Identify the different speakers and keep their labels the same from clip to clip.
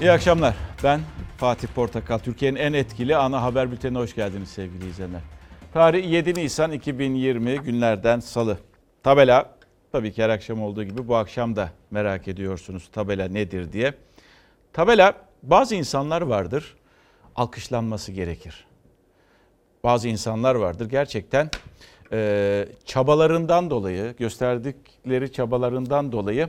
Speaker 1: İyi akşamlar. Ben Fatih Portakal. Türkiye'nin en etkili ana haber bültenine hoş geldiniz sevgili izleyenler. Tarih 7 Nisan 2020 günlerden salı. Tabela tabii ki her akşam olduğu gibi bu akşam da merak ediyorsunuz tabela nedir diye. Tabela bazı insanlar vardır alkışlanması gerekir. Bazı insanlar vardır gerçekten e, çabalarından dolayı gösterdikleri çabalarından dolayı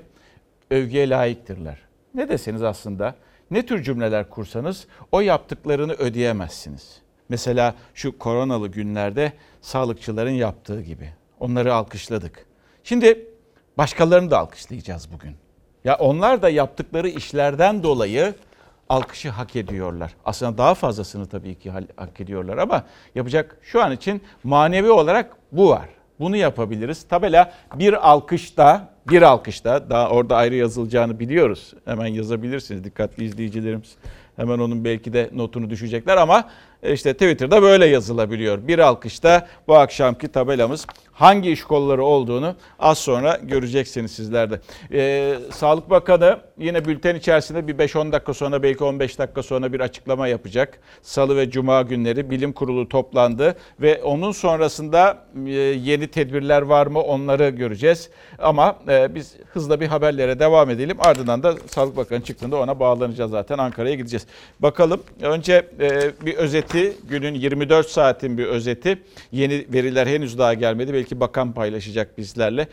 Speaker 1: övgüye layıktırlar. Ne deseniz aslında ne tür cümleler kursanız o yaptıklarını ödeyemezsiniz. Mesela şu koronalı günlerde sağlıkçıların yaptığı gibi. Onları alkışladık. Şimdi başkalarını da alkışlayacağız bugün. Ya onlar da yaptıkları işlerden dolayı alkışı hak ediyorlar. Aslında daha fazlasını tabii ki hak ediyorlar ama yapacak şu an için manevi olarak bu var. Bunu yapabiliriz. Tabela bir alkışta, bir alkışta daha orada ayrı yazılacağını biliyoruz. Hemen yazabilirsiniz dikkatli izleyicilerimiz. Hemen onun belki de notunu düşecekler ama işte Twitter'da böyle yazılabiliyor. Bir alkışta bu akşamki tabelamız hangi iş kolları olduğunu az sonra göreceksiniz sizler de. Ee, Sağlık Bakanı yine bülten içerisinde bir 5-10 dakika sonra belki 15 dakika sonra bir açıklama yapacak. Salı ve Cuma günleri bilim kurulu toplandı ve onun sonrasında e, yeni tedbirler var mı onları göreceğiz. Ama e, biz hızla bir haberlere devam edelim. Ardından da Sağlık Bakanı çıktığında ona bağlanacağız zaten Ankara'ya gideceğiz. Bakalım önce e, bir özeti günün 24 saatin bir özeti. Yeni veriler henüz daha gelmedi. Belki bakan paylaşacak bizlerle.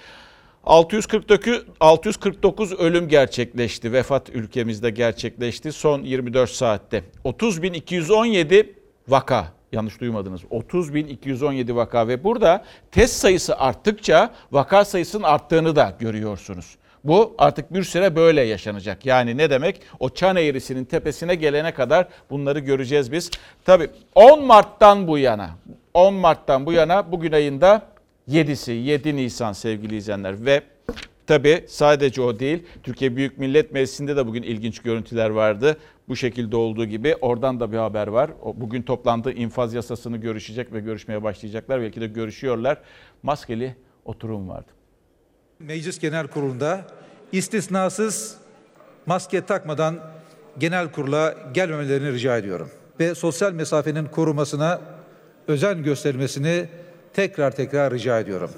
Speaker 1: 649, 649 ölüm gerçekleşti. Vefat ülkemizde gerçekleşti son 24 saatte. 30.217 vaka. Yanlış duymadınız. 30.217 vaka ve burada test sayısı arttıkça vaka sayısının arttığını da görüyorsunuz. Bu artık bir süre böyle yaşanacak. Yani ne demek? O çan eğrisinin tepesine gelene kadar bunları göreceğiz biz. Tabii 10 Mart'tan bu yana, 10 Mart'tan bu yana bugün ayında 7'si, 7 Nisan sevgili izleyenler ve Tabii sadece o değil. Türkiye Büyük Millet Meclisi'nde de bugün ilginç görüntüler vardı. Bu şekilde olduğu gibi oradan da bir haber var. Bugün toplantığı infaz yasasını görüşecek ve görüşmeye başlayacaklar. Belki de görüşüyorlar. Maskeli oturum vardı.
Speaker 2: Meclis Genel Kurulu'nda istisnasız maske takmadan genel kurula gelmemelerini rica ediyorum. Ve sosyal mesafenin korumasına özen gösterilmesini tekrar tekrar rica ediyorum.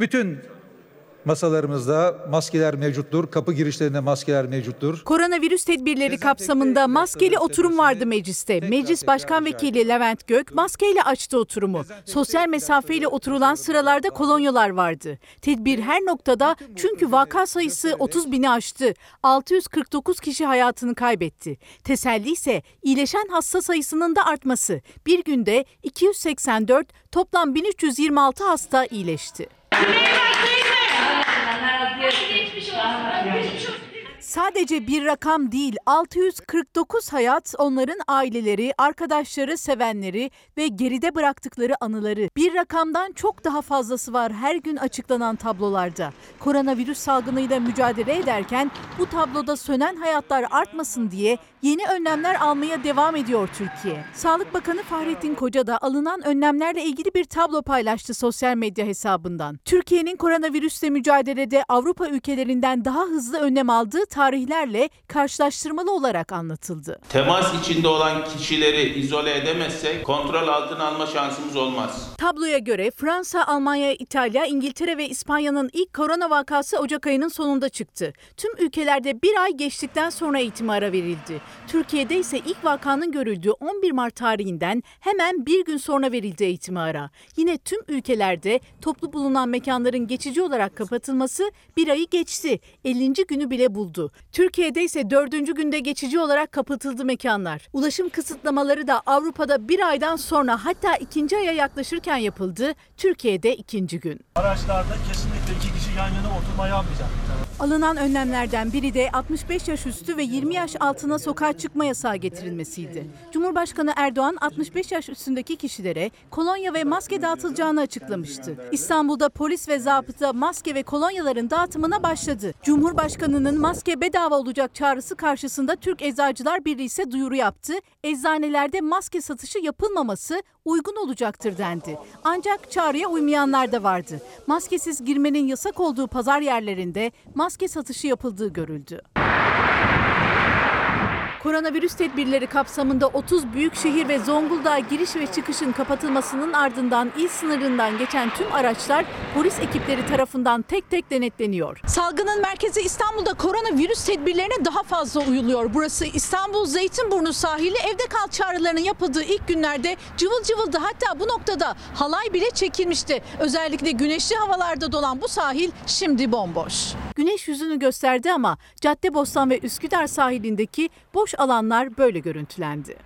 Speaker 2: Bütün Masalarımızda maskeler mevcuttur. Kapı girişlerinde maskeler mevcuttur.
Speaker 3: Koronavirüs tedbirleri kapsamında maskeli oturum vardı mecliste. Meclis Başkan Vekili Levent Gök maskeyle açtı oturumu. Sosyal mesafeyle oturulan sıralarda kolonyalar vardı. Tedbir her noktada çünkü vaka sayısı 30 bini aştı. 649 kişi hayatını kaybetti. Teselli ise iyileşen hasta sayısının da artması. Bir günde 284 toplam 1326 hasta iyileşti. Sadece bir rakam değil, 649 hayat onların aileleri, arkadaşları, sevenleri ve geride bıraktıkları anıları. Bir rakamdan çok daha fazlası var her gün açıklanan tablolarda. Koronavirüs salgınıyla mücadele ederken bu tabloda sönen hayatlar artmasın diye yeni önlemler almaya devam ediyor Türkiye. Sağlık Bakanı Fahrettin Koca da alınan önlemlerle ilgili bir tablo paylaştı sosyal medya hesabından. Türkiye'nin koronavirüsle mücadelede Avrupa ülkelerinden daha hızlı önlem aldığı tarihlerle karşılaştırmalı olarak anlatıldı.
Speaker 4: Temas içinde olan kişileri izole edemezsek kontrol altına alma şansımız olmaz.
Speaker 3: Tabloya göre Fransa, Almanya, İtalya, İngiltere ve İspanya'nın ilk korona vakası Ocak ayının sonunda çıktı. Tüm ülkelerde bir ay geçtikten sonra eğitime ara verildi. Türkiye'de ise ilk vakanın görüldüğü 11 Mart tarihinden hemen bir gün sonra verildi eğitime ara. Yine tüm ülkelerde toplu bulunan mekanların geçici olarak kapatılması bir ayı geçti. 50. günü bile buldu. Türkiye'de ise 4. günde geçici olarak kapatıldı mekanlar. Ulaşım kısıtlamaları da Avrupa'da bir aydan sonra hatta ikinci aya yaklaşırken yapıldı. Türkiye'de ikinci gün.
Speaker 5: Araçlarda kesinlikle iki kişi yan yana oturma yapmayacak.
Speaker 3: Alınan önlemlerden biri de 65 yaş üstü ve 20 yaş altına sokağa çıkma yasağı getirilmesiydi. Cumhurbaşkanı Erdoğan 65 yaş üstündeki kişilere kolonya ve maske dağıtılacağını açıklamıştı. İstanbul'da polis ve zabıta maske ve kolonyaların dağıtımına başladı. Cumhurbaşkanının maske bedava olacak çağrısı karşısında Türk Eczacılar Birliği ise duyuru yaptı. Eczanelerde maske satışı yapılmaması uygun olacaktır dendi. Ancak çağrıya uymayanlar da vardı. Maskesiz girmenin yasak olduğu pazar yerlerinde maske satışı yapıldığı görüldü. Koronavirüs tedbirleri kapsamında 30 büyük şehir ve Zonguldak'a giriş ve çıkışın kapatılmasının ardından il sınırından geçen tüm araçlar polis ekipleri tarafından tek tek denetleniyor. Salgının merkezi İstanbul'da koronavirüs tedbirlerine daha fazla uyuluyor. Burası İstanbul Zeytinburnu sahili evde kal çağrılarının yapıldığı ilk günlerde cıvıl cıvıldı. Hatta bu noktada halay bile çekilmişti. Özellikle güneşli havalarda dolan bu sahil şimdi bomboş. Güneş yüzünü gösterdi ama Caddebostan ve Üsküdar sahilindeki boş alanlar böyle görüntülendi.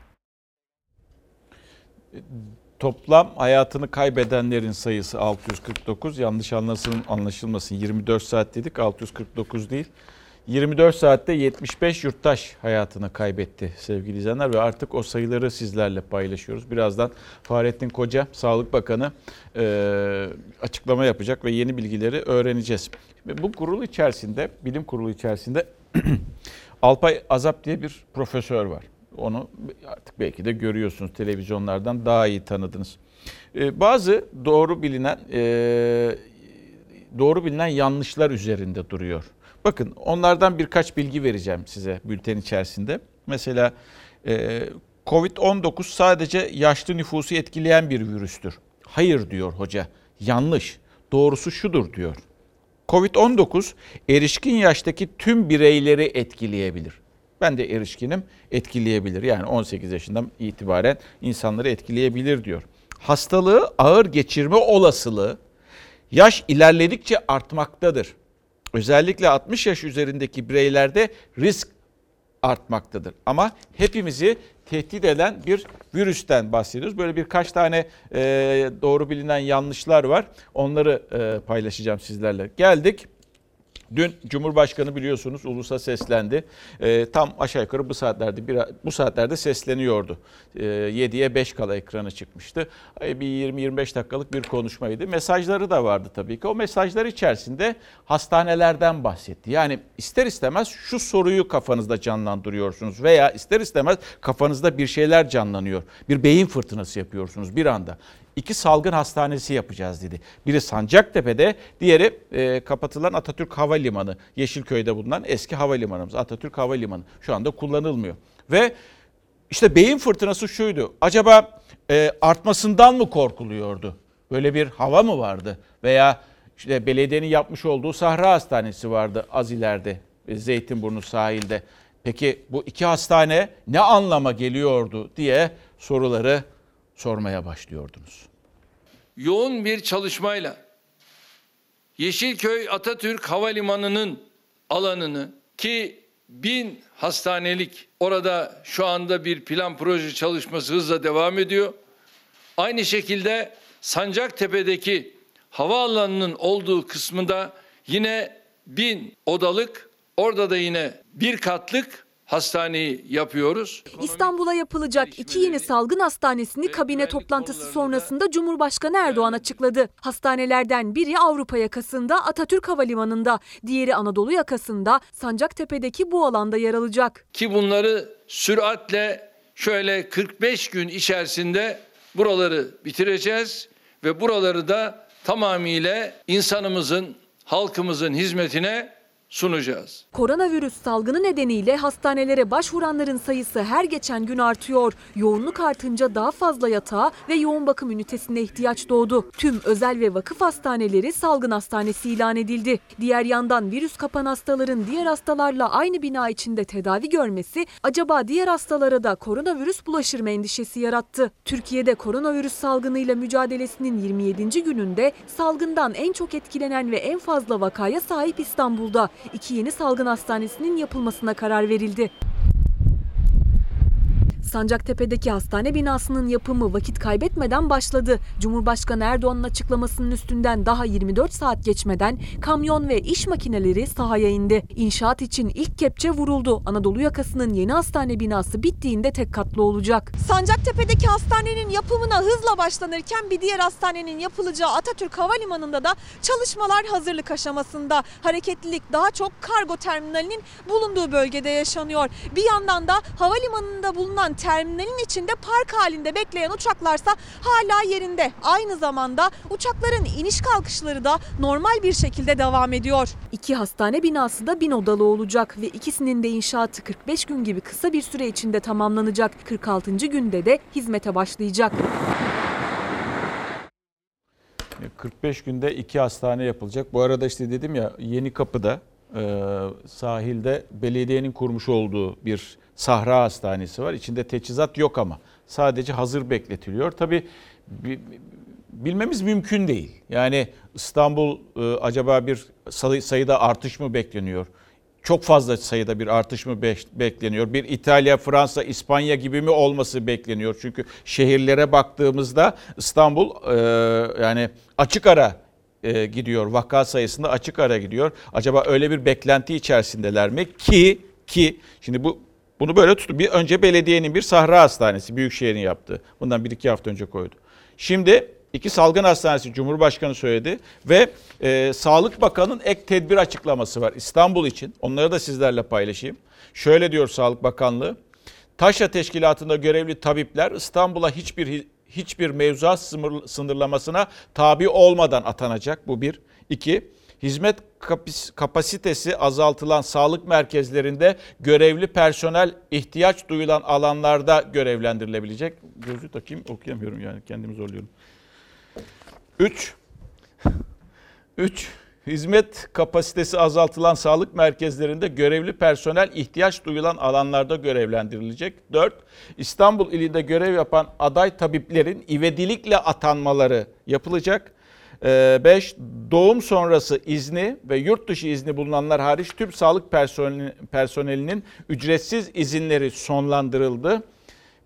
Speaker 1: Toplam hayatını kaybedenlerin sayısı 649. Yanlış anlasın, anlaşılmasın. 24 saat dedik 649 değil. 24 saatte 75 yurttaş hayatını kaybetti sevgili izleyenler ve artık o sayıları sizlerle paylaşıyoruz. Birazdan Fahrettin Koca, Sağlık Bakanı e, açıklama yapacak ve yeni bilgileri öğreneceğiz. Şimdi bu kurul içerisinde, bilim kurulu içerisinde Alpay Azap diye bir profesör var. Onu artık belki de görüyorsunuz televizyonlardan daha iyi tanıdınız. Ee, bazı doğru bilinen e, doğru bilinen yanlışlar üzerinde duruyor. Bakın onlardan birkaç bilgi vereceğim size bülten içerisinde. Mesela e, Covid-19 sadece yaşlı nüfusu etkileyen bir virüstür. Hayır diyor hoca. Yanlış. Doğrusu şudur diyor. Covid-19 erişkin yaştaki tüm bireyleri etkileyebilir. Ben de erişkinim etkileyebilir. Yani 18 yaşından itibaren insanları etkileyebilir diyor. Hastalığı ağır geçirme olasılığı yaş ilerledikçe artmaktadır. Özellikle 60 yaş üzerindeki bireylerde risk artmaktadır. Ama hepimizi tehdit eden bir virüsten bahsediyoruz. Böyle birkaç tane e, doğru bilinen yanlışlar var. Onları e, paylaşacağım sizlerle. Geldik. Dün Cumhurbaşkanı biliyorsunuz ulusa seslendi. E, tam aşağı yukarı bu saatlerde bir, bu saatlerde sesleniyordu. E, 7'ye 5 kala ekranı çıkmıştı. E, bir 20-25 dakikalık bir konuşmaydı. Mesajları da vardı tabii ki. O mesajlar içerisinde hastanelerden bahsetti. Yani ister istemez şu soruyu kafanızda canlandırıyorsunuz veya ister istemez kafanızda bir şeyler canlanıyor. Bir beyin fırtınası yapıyorsunuz bir anda iki salgın hastanesi yapacağız dedi. Biri Sancaktepe'de, diğeri e, kapatılan Atatürk Havalimanı. Yeşilköy'de bulunan eski havalimanımız Atatürk Havalimanı. Şu anda kullanılmıyor. Ve işte beyin fırtınası şuydu. Acaba e, artmasından mı korkuluyordu? Böyle bir hava mı vardı? Veya işte belediyenin yapmış olduğu Sahra Hastanesi vardı az ileride e, Zeytinburnu sahilde. Peki bu iki hastane ne anlama geliyordu diye soruları sormaya başlıyordunuz.
Speaker 6: Yoğun bir çalışmayla Yeşilköy Atatürk Havalimanı'nın alanını ki bin hastanelik orada şu anda bir plan proje çalışması hızla devam ediyor. Aynı şekilde Sancaktepe'deki havaalanının olduğu kısmında yine bin odalık orada da yine bir katlık hastaneyi yapıyoruz.
Speaker 7: İstanbul'a yapılacak iki yeni salgın hastanesini kabine toplantısı sonrasında Cumhurbaşkanı Erdoğan açıkladı. Hastanelerden biri Avrupa yakasında Atatürk Havalimanı'nda, diğeri Anadolu yakasında Sancaktepe'deki bu alanda yer alacak.
Speaker 6: ki bunları süratle şöyle 45 gün içerisinde buraları bitireceğiz ve buraları da tamamıyla insanımızın, halkımızın hizmetine sunacağız.
Speaker 7: Koronavirüs salgını nedeniyle hastanelere başvuranların sayısı her geçen gün artıyor. Yoğunluk artınca daha fazla yatağa ve yoğun bakım ünitesine ihtiyaç doğdu. Tüm özel ve vakıf hastaneleri salgın hastanesi ilan edildi. Diğer yandan virüs kapan hastaların diğer hastalarla aynı bina içinde tedavi görmesi acaba diğer hastalara da koronavirüs bulaşır mı endişesi yarattı. Türkiye'de koronavirüs salgınıyla mücadelesinin 27. gününde salgından en çok etkilenen ve en fazla vakaya sahip İstanbul'da iki yeni salgın hastanesinin yapılmasına karar verildi. Sancaktepe'deki hastane binasının yapımı vakit kaybetmeden başladı. Cumhurbaşkanı Erdoğan'ın açıklamasının üstünden daha 24 saat geçmeden kamyon ve iş makineleri sahaya indi. İnşaat için ilk kepçe vuruldu. Anadolu yakasının yeni hastane binası bittiğinde tek katlı olacak.
Speaker 8: Sancaktepe'deki hastanenin yapımına hızla başlanırken bir diğer hastanenin yapılacağı Atatürk Havalimanı'nda da çalışmalar hazırlık aşamasında. Hareketlilik daha çok kargo terminalinin bulunduğu bölgede yaşanıyor. Bir yandan da havalimanında bulunan terminalin içinde park halinde bekleyen uçaklarsa hala yerinde. Aynı zamanda uçakların iniş kalkışları da normal bir şekilde devam ediyor.
Speaker 7: İki hastane binası da bin odalı olacak ve ikisinin de inşaatı 45 gün gibi kısa bir süre içinde tamamlanacak. 46. günde de hizmete başlayacak.
Speaker 1: 45 günde iki hastane yapılacak. Bu arada işte dedim ya Yeni Kapı'da e, sahilde belediyenin kurmuş olduğu bir sahra hastanesi var. İçinde teçhizat yok ama sadece hazır bekletiliyor. Tabii bi- bilmemiz mümkün değil. Yani İstanbul e, acaba bir sayı- sayıda artış mı bekleniyor? Çok fazla sayıda bir artış mı be- bekleniyor? Bir İtalya, Fransa, İspanya gibi mi olması bekleniyor? Çünkü şehirlere baktığımızda İstanbul e, yani açık ara e, gidiyor. Vaka sayısında açık ara gidiyor. Acaba öyle bir beklenti içerisindeler mi? Ki ki şimdi bu bunu böyle tutun. Bir önce belediyenin bir sahra hastanesi büyükşehirin yaptığı. Bundan bir iki hafta önce koydu. Şimdi iki salgın hastanesi Cumhurbaşkanı söyledi ve e, Sağlık Bakanı'nın ek tedbir açıklaması var İstanbul için. Onları da sizlerle paylaşayım. Şöyle diyor Sağlık Bakanlığı. Taşra Teşkilatı'nda görevli tabipler İstanbul'a hiçbir hiçbir mevzuat sınır- sınırlamasına tabi olmadan atanacak. Bu bir. İki, hizmet kapasitesi azaltılan sağlık merkezlerinde görevli personel ihtiyaç duyulan alanlarda görevlendirilebilecek. Gözü takayım okuyamıyorum yani kendimi zorluyorum. 3. 3. Hizmet kapasitesi azaltılan sağlık merkezlerinde görevli personel ihtiyaç duyulan alanlarda görevlendirilecek. 4. İstanbul ilinde görev yapan aday tabiplerin ivedilikle atanmaları yapılacak. 5. Doğum sonrası izni ve yurt dışı izni bulunanlar hariç tüm sağlık personeli- personelinin ücretsiz izinleri sonlandırıldı.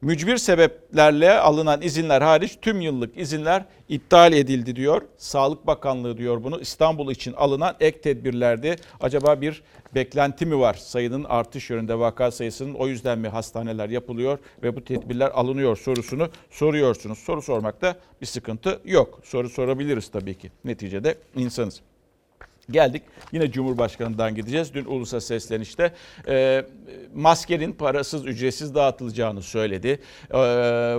Speaker 1: Mücbir sebeplerle alınan izinler hariç tüm yıllık izinler iptal edildi diyor. Sağlık Bakanlığı diyor bunu. İstanbul için alınan ek tedbirlerdi. Acaba bir beklenti mi var? Sayının artış yönünde vaka sayısının o yüzden mi hastaneler yapılıyor ve bu tedbirler alınıyor sorusunu soruyorsunuz. Soru sormakta bir sıkıntı yok. Soru sorabiliriz tabii ki. Neticede insanız. Geldik yine Cumhurbaşkanı'ndan gideceğiz. Dün ulusa seslenişte e, maskenin parasız ücretsiz dağıtılacağını söyledi. E,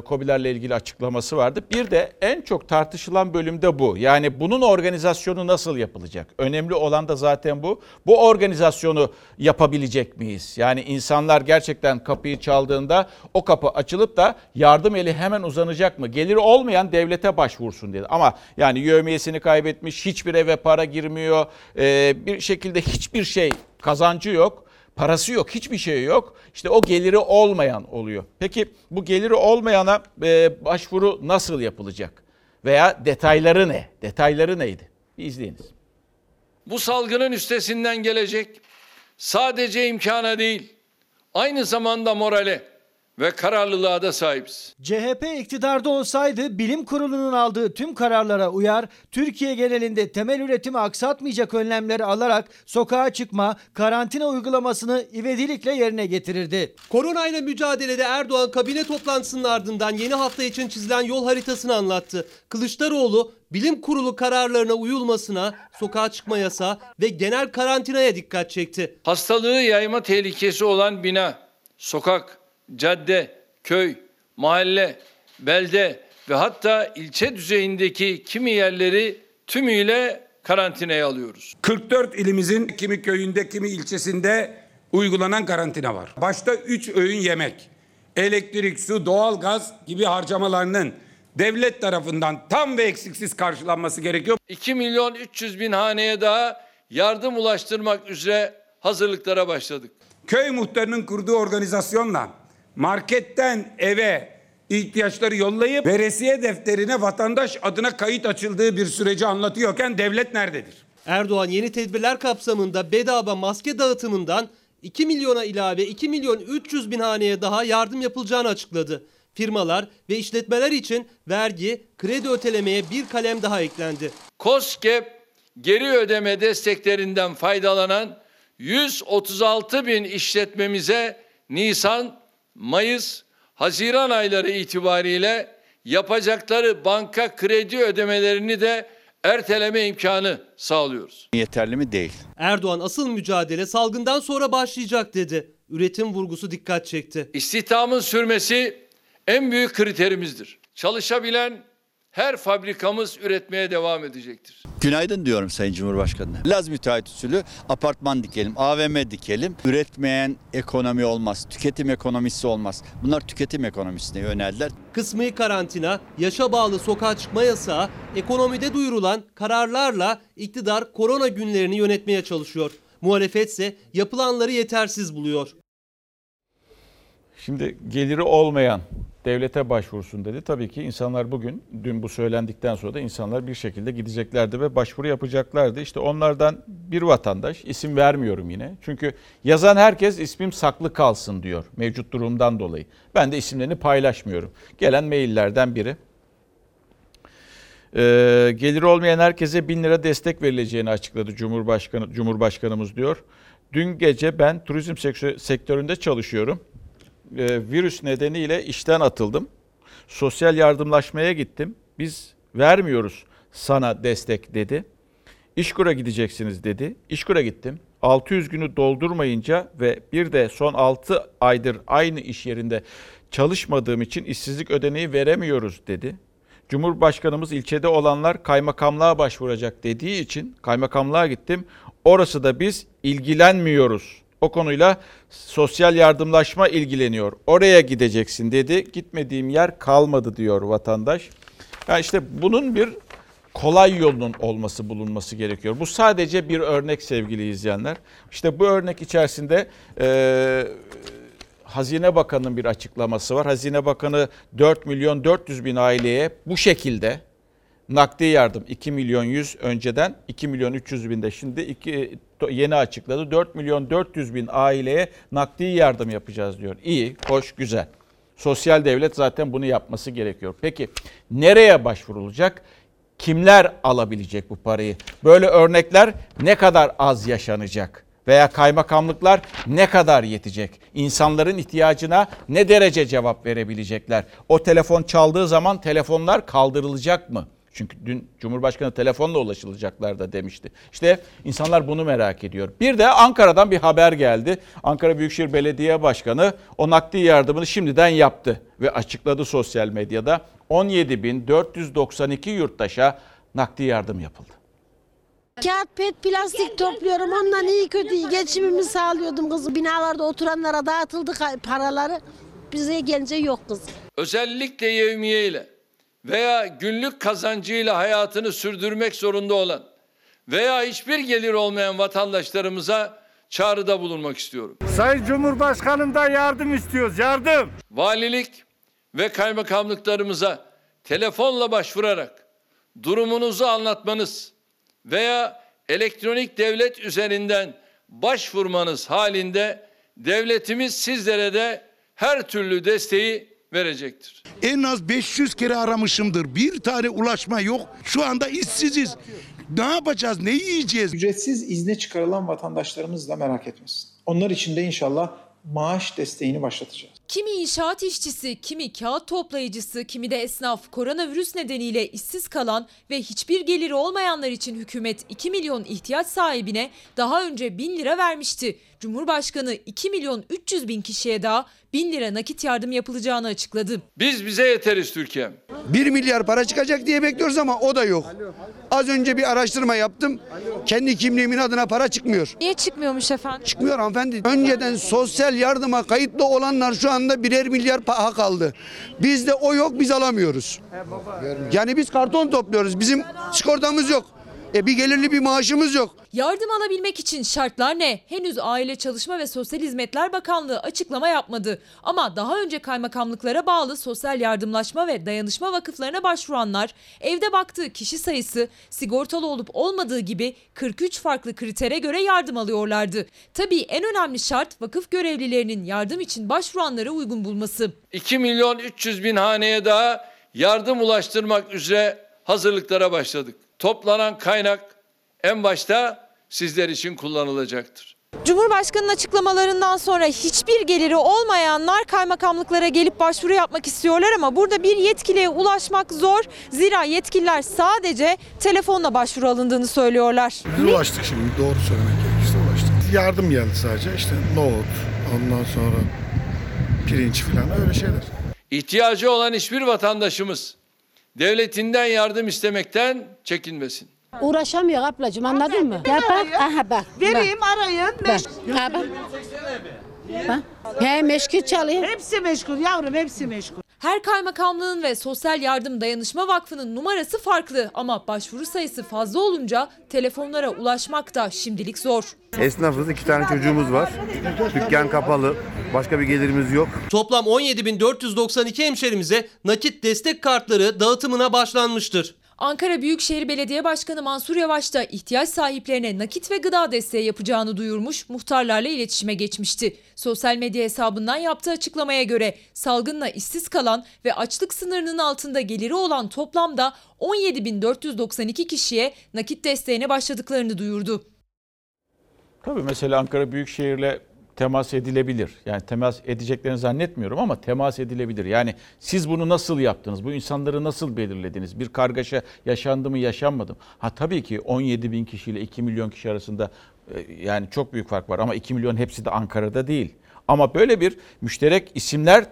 Speaker 1: COBİ'lerle ilgili açıklaması vardı. Bir de en çok tartışılan bölümde bu. Yani bunun organizasyonu nasıl yapılacak? Önemli olan da zaten bu. Bu organizasyonu yapabilecek miyiz? Yani insanlar gerçekten kapıyı çaldığında o kapı açılıp da yardım eli hemen uzanacak mı? Geliri olmayan devlete başvursun dedi. Ama yani yövmiyesini kaybetmiş, hiçbir eve para girmiyor, e, bir şekilde hiçbir şey kazancı yok. Parası yok, hiçbir şey yok. İşte o geliri olmayan oluyor. Peki bu geliri olmayana e, başvuru nasıl yapılacak? Veya detayları ne? Detayları neydi? Bir izleyiniz.
Speaker 6: Bu salgının üstesinden gelecek sadece imkana değil, aynı zamanda morale ve kararlılığa da sahibiz.
Speaker 9: CHP iktidarda olsaydı bilim kurulunun aldığı tüm kararlara uyar, Türkiye genelinde temel üretimi aksatmayacak önlemleri alarak sokağa çıkma, karantina uygulamasını ivedilikle yerine getirirdi.
Speaker 10: Koronayla mücadelede Erdoğan kabine toplantısının ardından yeni hafta için çizilen yol haritasını anlattı. Kılıçdaroğlu bilim kurulu kararlarına uyulmasına, sokağa çıkma yasağı ve genel karantinaya dikkat çekti.
Speaker 6: Hastalığı yayma tehlikesi olan bina, sokak, cadde, köy, mahalle, belde ve hatta ilçe düzeyindeki kimi yerleri tümüyle karantinaya alıyoruz.
Speaker 11: 44 ilimizin kimi köyünde kimi ilçesinde uygulanan karantina var. Başta 3 öğün yemek, elektrik, su, doğalgaz gibi harcamalarının devlet tarafından tam ve eksiksiz karşılanması gerekiyor.
Speaker 6: 2 milyon 300 bin haneye daha yardım ulaştırmak üzere hazırlıklara başladık.
Speaker 11: Köy muhtarının kurduğu organizasyonla marketten eve ihtiyaçları yollayıp veresiye defterine vatandaş adına kayıt açıldığı bir süreci anlatıyorken devlet nerededir?
Speaker 10: Erdoğan yeni tedbirler kapsamında bedava maske dağıtımından 2 milyona ilave 2 milyon 300 bin haneye daha yardım yapılacağını açıkladı. Firmalar ve işletmeler için vergi, kredi ötelemeye bir kalem daha eklendi.
Speaker 6: COSGAP geri ödeme desteklerinden faydalanan 136 bin işletmemize Nisan, Mayıs, Haziran ayları itibariyle yapacakları banka kredi ödemelerini de erteleme imkanı sağlıyoruz.
Speaker 12: Yeterli mi? Değil.
Speaker 10: Erdoğan asıl mücadele salgından sonra başlayacak dedi. Üretim vurgusu dikkat çekti.
Speaker 6: İstihdamın sürmesi en büyük kriterimizdir. Çalışabilen her fabrikamız üretmeye devam edecektir.
Speaker 12: Günaydın diyorum Sayın Cumhurbaşkanı'na. Laz müteahhit usulü apartman dikelim, AVM dikelim. Üretmeyen ekonomi olmaz, tüketim ekonomisi olmaz. Bunlar tüketim ekonomisine yöneldiler.
Speaker 10: Kısmi karantina, yaşa bağlı sokağa çıkma yasağı, ekonomide duyurulan kararlarla iktidar korona günlerini yönetmeye çalışıyor. Muhalefet ise yapılanları yetersiz buluyor.
Speaker 1: Şimdi geliri olmayan devlete başvursun dedi. Tabii ki insanlar bugün dün bu söylendikten sonra da insanlar bir şekilde gideceklerdi ve başvuru yapacaklardı. İşte onlardan bir vatandaş isim vermiyorum yine. Çünkü yazan herkes ismim saklı kalsın diyor mevcut durumdan dolayı. Ben de isimlerini paylaşmıyorum. Gelen maillerden biri. Ee, geliri olmayan herkese 1000 lira destek verileceğini açıkladı Cumhurbaşkanı Cumhurbaşkanımız diyor. Dün gece ben turizm sektöründe çalışıyorum virüs nedeniyle işten atıldım. Sosyal yardımlaşmaya gittim. Biz vermiyoruz sana destek dedi. İşkur'a gideceksiniz dedi. İşkur'a gittim. 600 günü doldurmayınca ve bir de son 6 aydır aynı iş yerinde çalışmadığım için işsizlik ödeneği veremiyoruz dedi. Cumhurbaşkanımız ilçede olanlar kaymakamlığa başvuracak dediği için kaymakamlığa gittim. Orası da biz ilgilenmiyoruz o konuyla sosyal yardımlaşma ilgileniyor. Oraya gideceksin dedi. Gitmediğim yer kalmadı diyor vatandaş. Yani işte bunun bir kolay yolunun olması bulunması gerekiyor. Bu sadece bir örnek sevgili izleyenler. İşte bu örnek içerisinde e, Hazine Bakanı'nın bir açıklaması var. Hazine Bakanı 4 milyon 400 bin aileye bu şekilde nakdi yardım 2 milyon 100 önceden 2 milyon 300 binde şimdi 2, yeni açıkladı. 4 milyon 400 bin aileye nakdi yardım yapacağız diyor. İyi, hoş, güzel. Sosyal devlet zaten bunu yapması gerekiyor. Peki nereye başvurulacak? Kimler alabilecek bu parayı? Böyle örnekler ne kadar az yaşanacak? Veya kaymakamlıklar ne kadar yetecek? İnsanların ihtiyacına ne derece cevap verebilecekler? O telefon çaldığı zaman telefonlar kaldırılacak mı? Çünkü dün Cumhurbaşkanı telefonla ulaşılacaklar da demişti. İşte insanlar bunu merak ediyor. Bir de Ankara'dan bir haber geldi. Ankara Büyükşehir Belediye Başkanı o nakdi yardımını şimdiden yaptı ve açıkladı sosyal medyada. 17.492 yurttaşa nakdi yardım yapıldı.
Speaker 13: Kağıt pet plastik topluyorum ondan iyi kötü geçimimi sağlıyordum kızım. Binalarda oturanlara dağıtıldı paraları bize gelince yok kız.
Speaker 6: Özellikle yevmiye veya günlük kazancıyla hayatını sürdürmek zorunda olan veya hiçbir gelir olmayan vatandaşlarımıza çağrıda bulunmak istiyorum.
Speaker 14: Sayın Cumhurbaşkanımdan yardım istiyoruz, yardım.
Speaker 6: Valilik ve kaymakamlıklarımıza telefonla başvurarak durumunuzu anlatmanız veya elektronik devlet üzerinden başvurmanız halinde devletimiz sizlere de her türlü desteği verecektir.
Speaker 15: En az 500 kere aramışımdır. Bir tane ulaşma yok. Şu anda işsiziz. Ne yapacağız? Ne yiyeceğiz?
Speaker 16: Ücretsiz izne çıkarılan vatandaşlarımız da merak etmesin. Onlar için de inşallah maaş desteğini başlatacağız.
Speaker 17: Kimi inşaat işçisi, kimi kağıt toplayıcısı, kimi de esnaf koronavirüs nedeniyle işsiz kalan ve hiçbir geliri olmayanlar için hükümet 2 milyon ihtiyaç sahibine daha önce 1000 lira vermişti. Cumhurbaşkanı 2 milyon 300 bin kişiye daha 1000 lira nakit yardım yapılacağını açıkladı.
Speaker 6: Biz bize yeteriz Türkiye.
Speaker 18: 1 milyar para çıkacak diye bekliyoruz ama o da yok. Az önce bir araştırma yaptım. Kendi kimliğimin adına para çıkmıyor.
Speaker 17: Niye çıkmıyormuş efendim?
Speaker 18: Çıkmıyor hanımefendi. Önceden sosyal yardıma kayıtlı olanlar şu anda birer milyar paha kaldı. Bizde o yok biz alamıyoruz. Yani biz karton topluyoruz. Bizim sigortamız yok. E bir gelirli bir maaşımız yok.
Speaker 17: Yardım alabilmek için şartlar ne? Henüz Aile Çalışma ve Sosyal Hizmetler Bakanlığı açıklama yapmadı. Ama daha önce kaymakamlıklara bağlı sosyal yardımlaşma ve dayanışma vakıflarına başvuranlar evde baktığı kişi sayısı sigortalı olup olmadığı gibi 43 farklı kritere göre yardım alıyorlardı. Tabii en önemli şart vakıf görevlilerinin yardım için başvuranları uygun bulması.
Speaker 6: 2 milyon 300 bin haneye daha yardım ulaştırmak üzere hazırlıklara başladık. Toplanan kaynak en başta sizler için kullanılacaktır.
Speaker 8: Cumhurbaşkanının açıklamalarından sonra hiçbir geliri olmayanlar kaymakamlıklara gelip başvuru yapmak istiyorlar ama burada bir yetkiliye ulaşmak zor. Zira yetkililer sadece telefonla başvuru alındığını söylüyorlar.
Speaker 19: Biz ulaştık şimdi doğru söylemek gerekirse ulaştık. Yardım geldi sadece işte nohut ondan sonra pirinç falan öyle şeyler.
Speaker 6: İhtiyacı olan hiçbir vatandaşımız devletinden yardım istemekten çekinmesin.
Speaker 13: Uğraşamıyor ablacığım anladın mı? Ya bak aha bak.
Speaker 20: Vereyim arayın.
Speaker 13: Bak. Ha, bak. Bak. He meşgul çalıyor.
Speaker 20: Hepsi meşgul yavrum hepsi meşgul.
Speaker 17: Her kaymakamlığın ve Sosyal Yardım Dayanışma Vakfı'nın numarası farklı ama başvuru sayısı fazla olunca telefonlara ulaşmak da şimdilik zor.
Speaker 21: Esnafız, iki tane çocuğumuz var. Dükkan kapalı, başka bir gelirimiz yok.
Speaker 10: Toplam 17.492 hemşerimize nakit destek kartları dağıtımına başlanmıştır.
Speaker 17: Ankara Büyükşehir Belediye Başkanı Mansur Yavaş da ihtiyaç sahiplerine nakit ve gıda desteği yapacağını duyurmuş, muhtarlarla iletişime geçmişti. Sosyal medya hesabından yaptığı açıklamaya göre salgınla işsiz kalan ve açlık sınırının altında geliri olan toplamda 17.492 kişiye nakit desteğine başladıklarını duyurdu.
Speaker 1: Tabii mesela Ankara Büyükşehir'le temas edilebilir. Yani temas edeceklerini zannetmiyorum ama temas edilebilir. Yani siz bunu nasıl yaptınız? Bu insanları nasıl belirlediniz? Bir kargaşa yaşandı mı yaşanmadı mı? Ha tabii ki 17 bin kişiyle 2 milyon kişi arasında e, yani çok büyük fark var. Ama 2 milyon hepsi de Ankara'da değil. Ama böyle bir müşterek isimler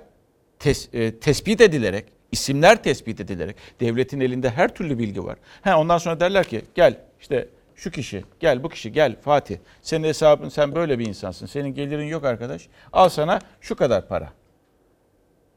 Speaker 1: tes, e, tespit edilerek, isimler tespit edilerek devletin elinde her türlü bilgi var. Ha, ondan sonra derler ki gel işte şu kişi gel bu kişi gel Fatih senin hesabın sen böyle bir insansın senin gelirin yok arkadaş al sana şu kadar para.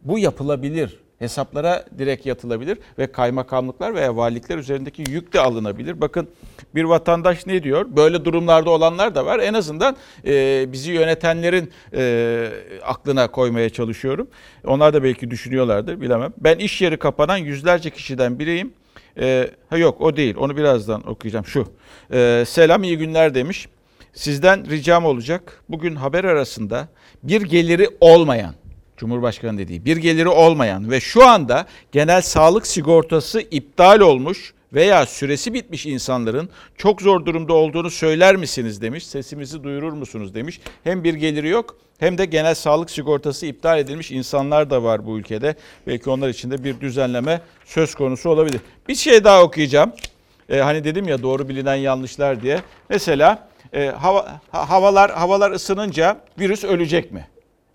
Speaker 1: Bu yapılabilir. Hesaplara direkt yatılabilir ve kaymakamlıklar veya valilikler üzerindeki yük de alınabilir. Bakın bir vatandaş ne diyor? Böyle durumlarda olanlar da var. En azından e, bizi yönetenlerin e, aklına koymaya çalışıyorum. Onlar da belki düşünüyorlardır bilemem. Ben iş yeri kapanan yüzlerce kişiden biriyim. E, ha yok o değil onu birazdan okuyacağım şu. E, selam iyi günler demiş. Sizden ricam olacak. Bugün haber arasında bir geliri olmayan Cumhurbaşkanı dediği bir geliri olmayan ve şu anda genel sağlık sigortası iptal olmuş veya süresi bitmiş insanların çok zor durumda olduğunu söyler misiniz demiş. Sesimizi duyurur musunuz demiş. Hem bir geliri yok hem de genel sağlık sigortası iptal edilmiş insanlar da var bu ülkede. Belki onlar için de bir düzenleme söz konusu olabilir. Bir şey daha okuyacağım. Ee, hani dedim ya doğru bilinen yanlışlar diye. Mesela e, hava, havalar havalar ısınınca virüs ölecek mi?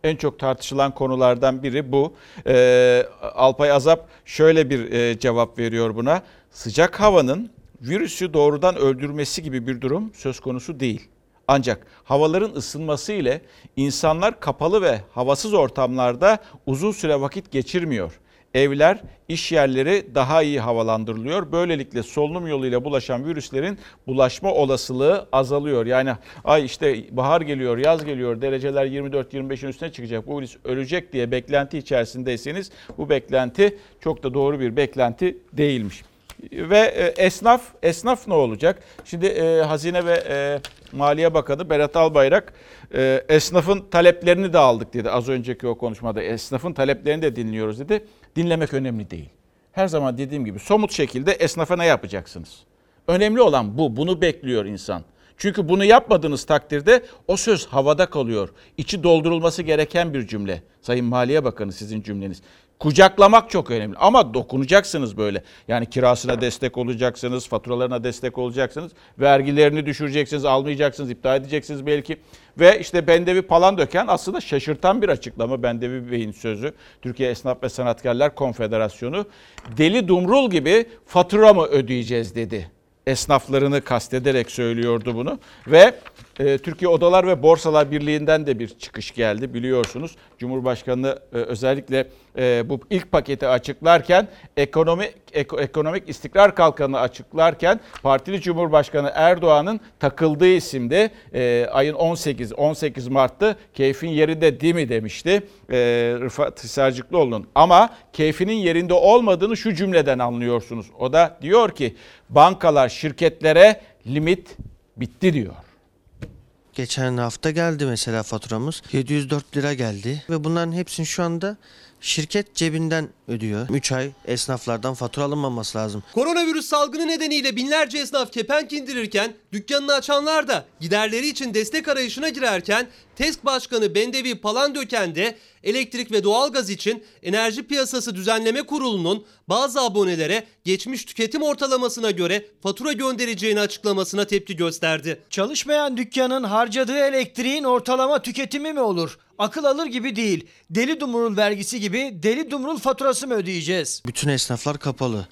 Speaker 1: En çok tartışılan konulardan biri bu. Ee, Alpay Azap şöyle bir e, cevap veriyor buna. Sıcak havanın virüsü doğrudan öldürmesi gibi bir durum söz konusu değil. Ancak havaların ısınması ile insanlar kapalı ve havasız ortamlarda uzun süre vakit geçirmiyor. Evler, iş yerleri daha iyi havalandırılıyor. Böylelikle solunum yoluyla bulaşan virüslerin bulaşma olasılığı azalıyor. Yani ay işte bahar geliyor, yaz geliyor, dereceler 24-25'in üstüne çıkacak. Bu virüs ölecek diye beklenti içerisindeyseniz bu beklenti çok da doğru bir beklenti değilmiş. Ve e, esnaf, esnaf ne olacak? Şimdi e, Hazine ve e, Maliye Bakanı Berat Albayrak e, esnafın taleplerini de aldık dedi. Az önceki o konuşmada esnafın taleplerini de dinliyoruz dedi. Dinlemek önemli değil. Her zaman dediğim gibi somut şekilde esnafa ne yapacaksınız? Önemli olan bu. Bunu bekliyor insan. Çünkü bunu yapmadığınız takdirde o söz havada kalıyor. İçi doldurulması gereken bir cümle. Sayın Maliye Bakanı sizin cümleniz. Kucaklamak çok önemli ama dokunacaksınız böyle. Yani kirasına destek olacaksınız, faturalarına destek olacaksınız, vergilerini düşüreceksiniz, almayacaksınız, iptal edeceksiniz belki. Ve işte Bendevi Palan döken aslında şaşırtan bir açıklama Bendevi Bey'in sözü. Türkiye Esnaf ve Sanatkarlar Konfederasyonu deli dumrul gibi fatura mı ödeyeceğiz dedi esnaflarını kastederek söylüyordu bunu ve e, Türkiye Odalar ve Borsalar Birliği'nden de bir çıkış geldi biliyorsunuz. Cumhurbaşkanı e, özellikle e, bu ilk paketi açıklarken ekonomik ek, ekonomik istikrar kalkanı açıklarken partili Cumhurbaşkanı Erdoğan'ın takıldığı isimde ayın 18 18 Mart'ta keyfin yerinde değil mi demişti e, Rıfat Hisarcıklıoğlu'nun. Ama keyfinin yerinde olmadığını şu cümleden anlıyorsunuz. O da diyor ki bankalar şirketlere limit bitti diyor.
Speaker 22: Geçen hafta geldi mesela faturamız. 704 lira geldi ve bunların hepsini şu anda
Speaker 23: Şirket cebinden ödüyor. 3 ay esnaflardan fatura alınmaması lazım.
Speaker 10: Koronavirüs salgını nedeniyle binlerce esnaf kepenk indirirken dükkanını açanlar da giderleri için destek arayışına girerken TESK Başkanı Bendevi Palandöken de elektrik ve doğalgaz için Enerji Piyasası Düzenleme Kurulu'nun bazı abonelere geçmiş tüketim ortalamasına göre fatura göndereceğini açıklamasına tepki gösterdi.
Speaker 9: Çalışmayan dükkanın harcadığı elektriğin ortalama tüketimi mi olur? Akıl alır gibi değil. Deli dumrul vergisi gibi deli dumrul faturası mı ödeyeceğiz?
Speaker 23: Bütün esnaflar kapalı.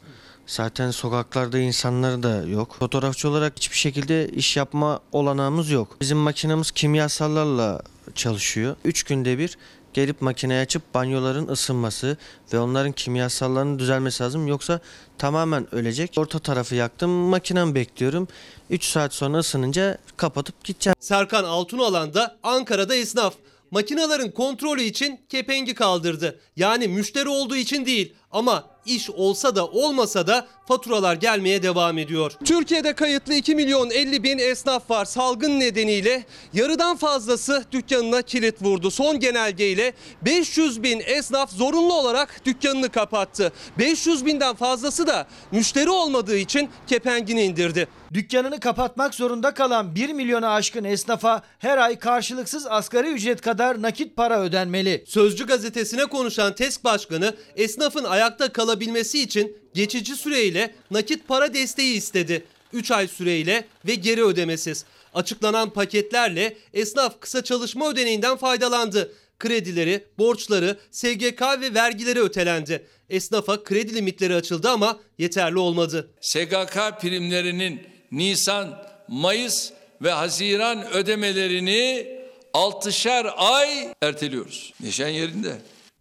Speaker 23: Zaten sokaklarda insanlar da yok. Fotoğrafçı olarak hiçbir şekilde iş yapma olanağımız yok. Bizim makinamız kimyasallarla çalışıyor. 3 günde bir gelip makineyi açıp banyoların ısınması ve onların kimyasallarının düzelmesi lazım. Yoksa tamamen ölecek. Orta tarafı yaktım, makinem bekliyorum. 3 saat sonra ısınınca kapatıp gideceğim.
Speaker 10: Serkan Altunalan da Ankara'da esnaf. Makinaların kontrolü için kepengi kaldırdı. Yani müşteri olduğu için değil ama iş olsa da olmasa da faturalar gelmeye devam ediyor. Türkiye'de kayıtlı 2 milyon 50 bin esnaf var. Salgın nedeniyle yarıdan fazlası dükkanına kilit vurdu. Son genelgeyle 500 bin esnaf zorunlu olarak dükkanını kapattı. 500 binden fazlası da müşteri olmadığı için kepengini indirdi.
Speaker 9: Dükkanını kapatmak zorunda kalan 1 milyona aşkın esnafa her ay karşılıksız asgari ücret kadar nakit para ödenmeli.
Speaker 10: Sözcü gazetesine konuşan TESK Başkanı esnafın ayakta kalabilmesi için geçici süreyle nakit para desteği istedi. 3 ay süreyle ve geri ödemesiz. Açıklanan paketlerle esnaf kısa çalışma ödeneğinden faydalandı. Kredileri, borçları, SGK ve vergileri ötelendi. Esnafa kredi limitleri açıldı ama yeterli olmadı.
Speaker 6: SGK primlerinin Nisan, Mayıs ve Haziran ödemelerini 6'şer ay erteliyoruz. Neşen yerinde.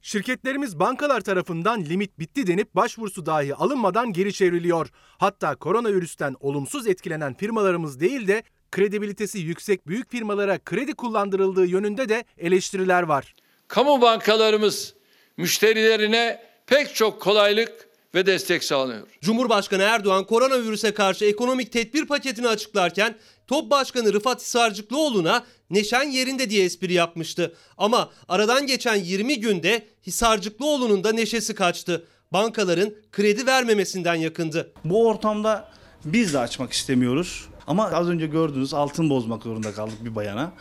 Speaker 22: Şirketlerimiz bankalar tarafından limit bitti denip başvurusu dahi alınmadan geri çevriliyor. Hatta koronavirüsten olumsuz etkilenen firmalarımız değil de kredibilitesi yüksek büyük firmalara kredi kullandırıldığı yönünde de eleştiriler var.
Speaker 6: Kamu bankalarımız müşterilerine pek çok kolaylık ve destek sağlıyor.
Speaker 10: Cumhurbaşkanı Erdoğan koronavirüse karşı ekonomik tedbir paketini açıklarken Top Başkanı Rıfat Hisarcıklıoğlu'na neşen yerinde diye espri yapmıştı. Ama aradan geçen 20 günde Hisarcıklıoğlu'nun da neşesi kaçtı. Bankaların kredi vermemesinden yakındı.
Speaker 5: Bu ortamda biz de açmak istemiyoruz. Ama az önce gördüğünüz altın bozmak zorunda kaldık bir bayana.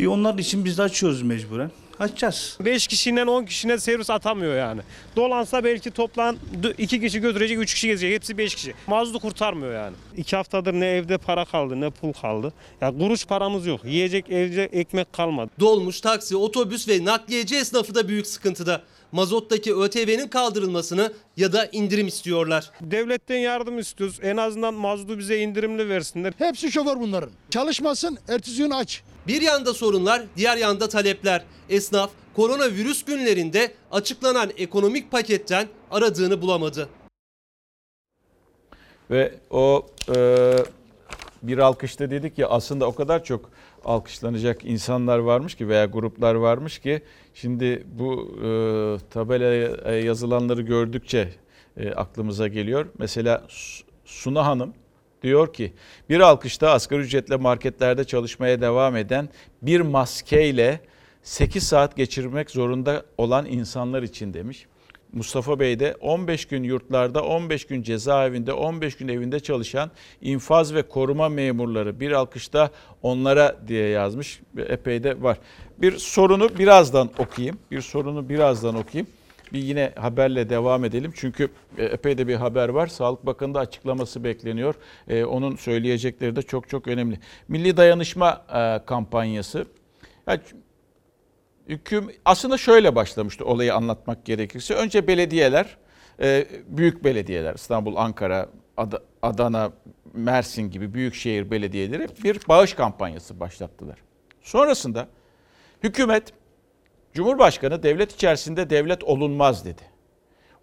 Speaker 5: E onlar için biz de açıyoruz mecburen. Açacağız.
Speaker 24: 5 kişiden 10 kişine servis atamıyor yani. Dolansa belki toplam 2 kişi götürecek 3 kişi gezecek. Hepsi 5 kişi. Mazutu kurtarmıyor yani. 2 haftadır ne evde para kaldı ne pul kaldı. Ya kuruş paramız yok. Yiyecek evde ekmek kalmadı.
Speaker 10: Dolmuş, taksi, otobüs ve nakliyeci esnafı da büyük sıkıntıda. Mazottaki ÖTV'nin kaldırılmasını ya da indirim istiyorlar.
Speaker 24: Devletten yardım istiyoruz. En azından mazotu bize indirimli versinler.
Speaker 25: Hepsi şoför bunların. Çalışmasın, ertesi gün aç.
Speaker 10: Bir yanda sorunlar, diğer yanda talepler. Esnaf koronavirüs günlerinde açıklanan ekonomik paketten aradığını bulamadı.
Speaker 1: Ve o e, bir alkışta dedik ya aslında o kadar çok alkışlanacak insanlar varmış ki veya gruplar varmış ki şimdi bu e, tabelaya yazılanları gördükçe e, aklımıza geliyor. Mesela Suna Hanım diyor ki bir alkışta asgari ücretle marketlerde çalışmaya devam eden bir maskeyle 8 saat geçirmek zorunda olan insanlar için demiş. Mustafa Bey de 15 gün yurtlarda, 15 gün cezaevinde, 15 gün evinde çalışan infaz ve koruma memurları bir alkışta onlara diye yazmış. Epey de var. Bir sorunu birazdan okuyayım. Bir sorunu birazdan okuyayım. Bir yine haberle devam edelim. Çünkü epey de bir haber var. Sağlık Bakanı da açıklaması bekleniyor. Ee, onun söyleyecekleri de çok çok önemli. Milli Dayanışma e, kampanyası. Yani hüküm aslında şöyle başlamıştı olayı anlatmak gerekirse. Önce belediyeler, e, büyük belediyeler İstanbul, Ankara, Adana, Mersin gibi büyük şehir belediyeleri bir bağış kampanyası başlattılar. Sonrasında hükümet Cumhurbaşkanı devlet içerisinde devlet olunmaz dedi.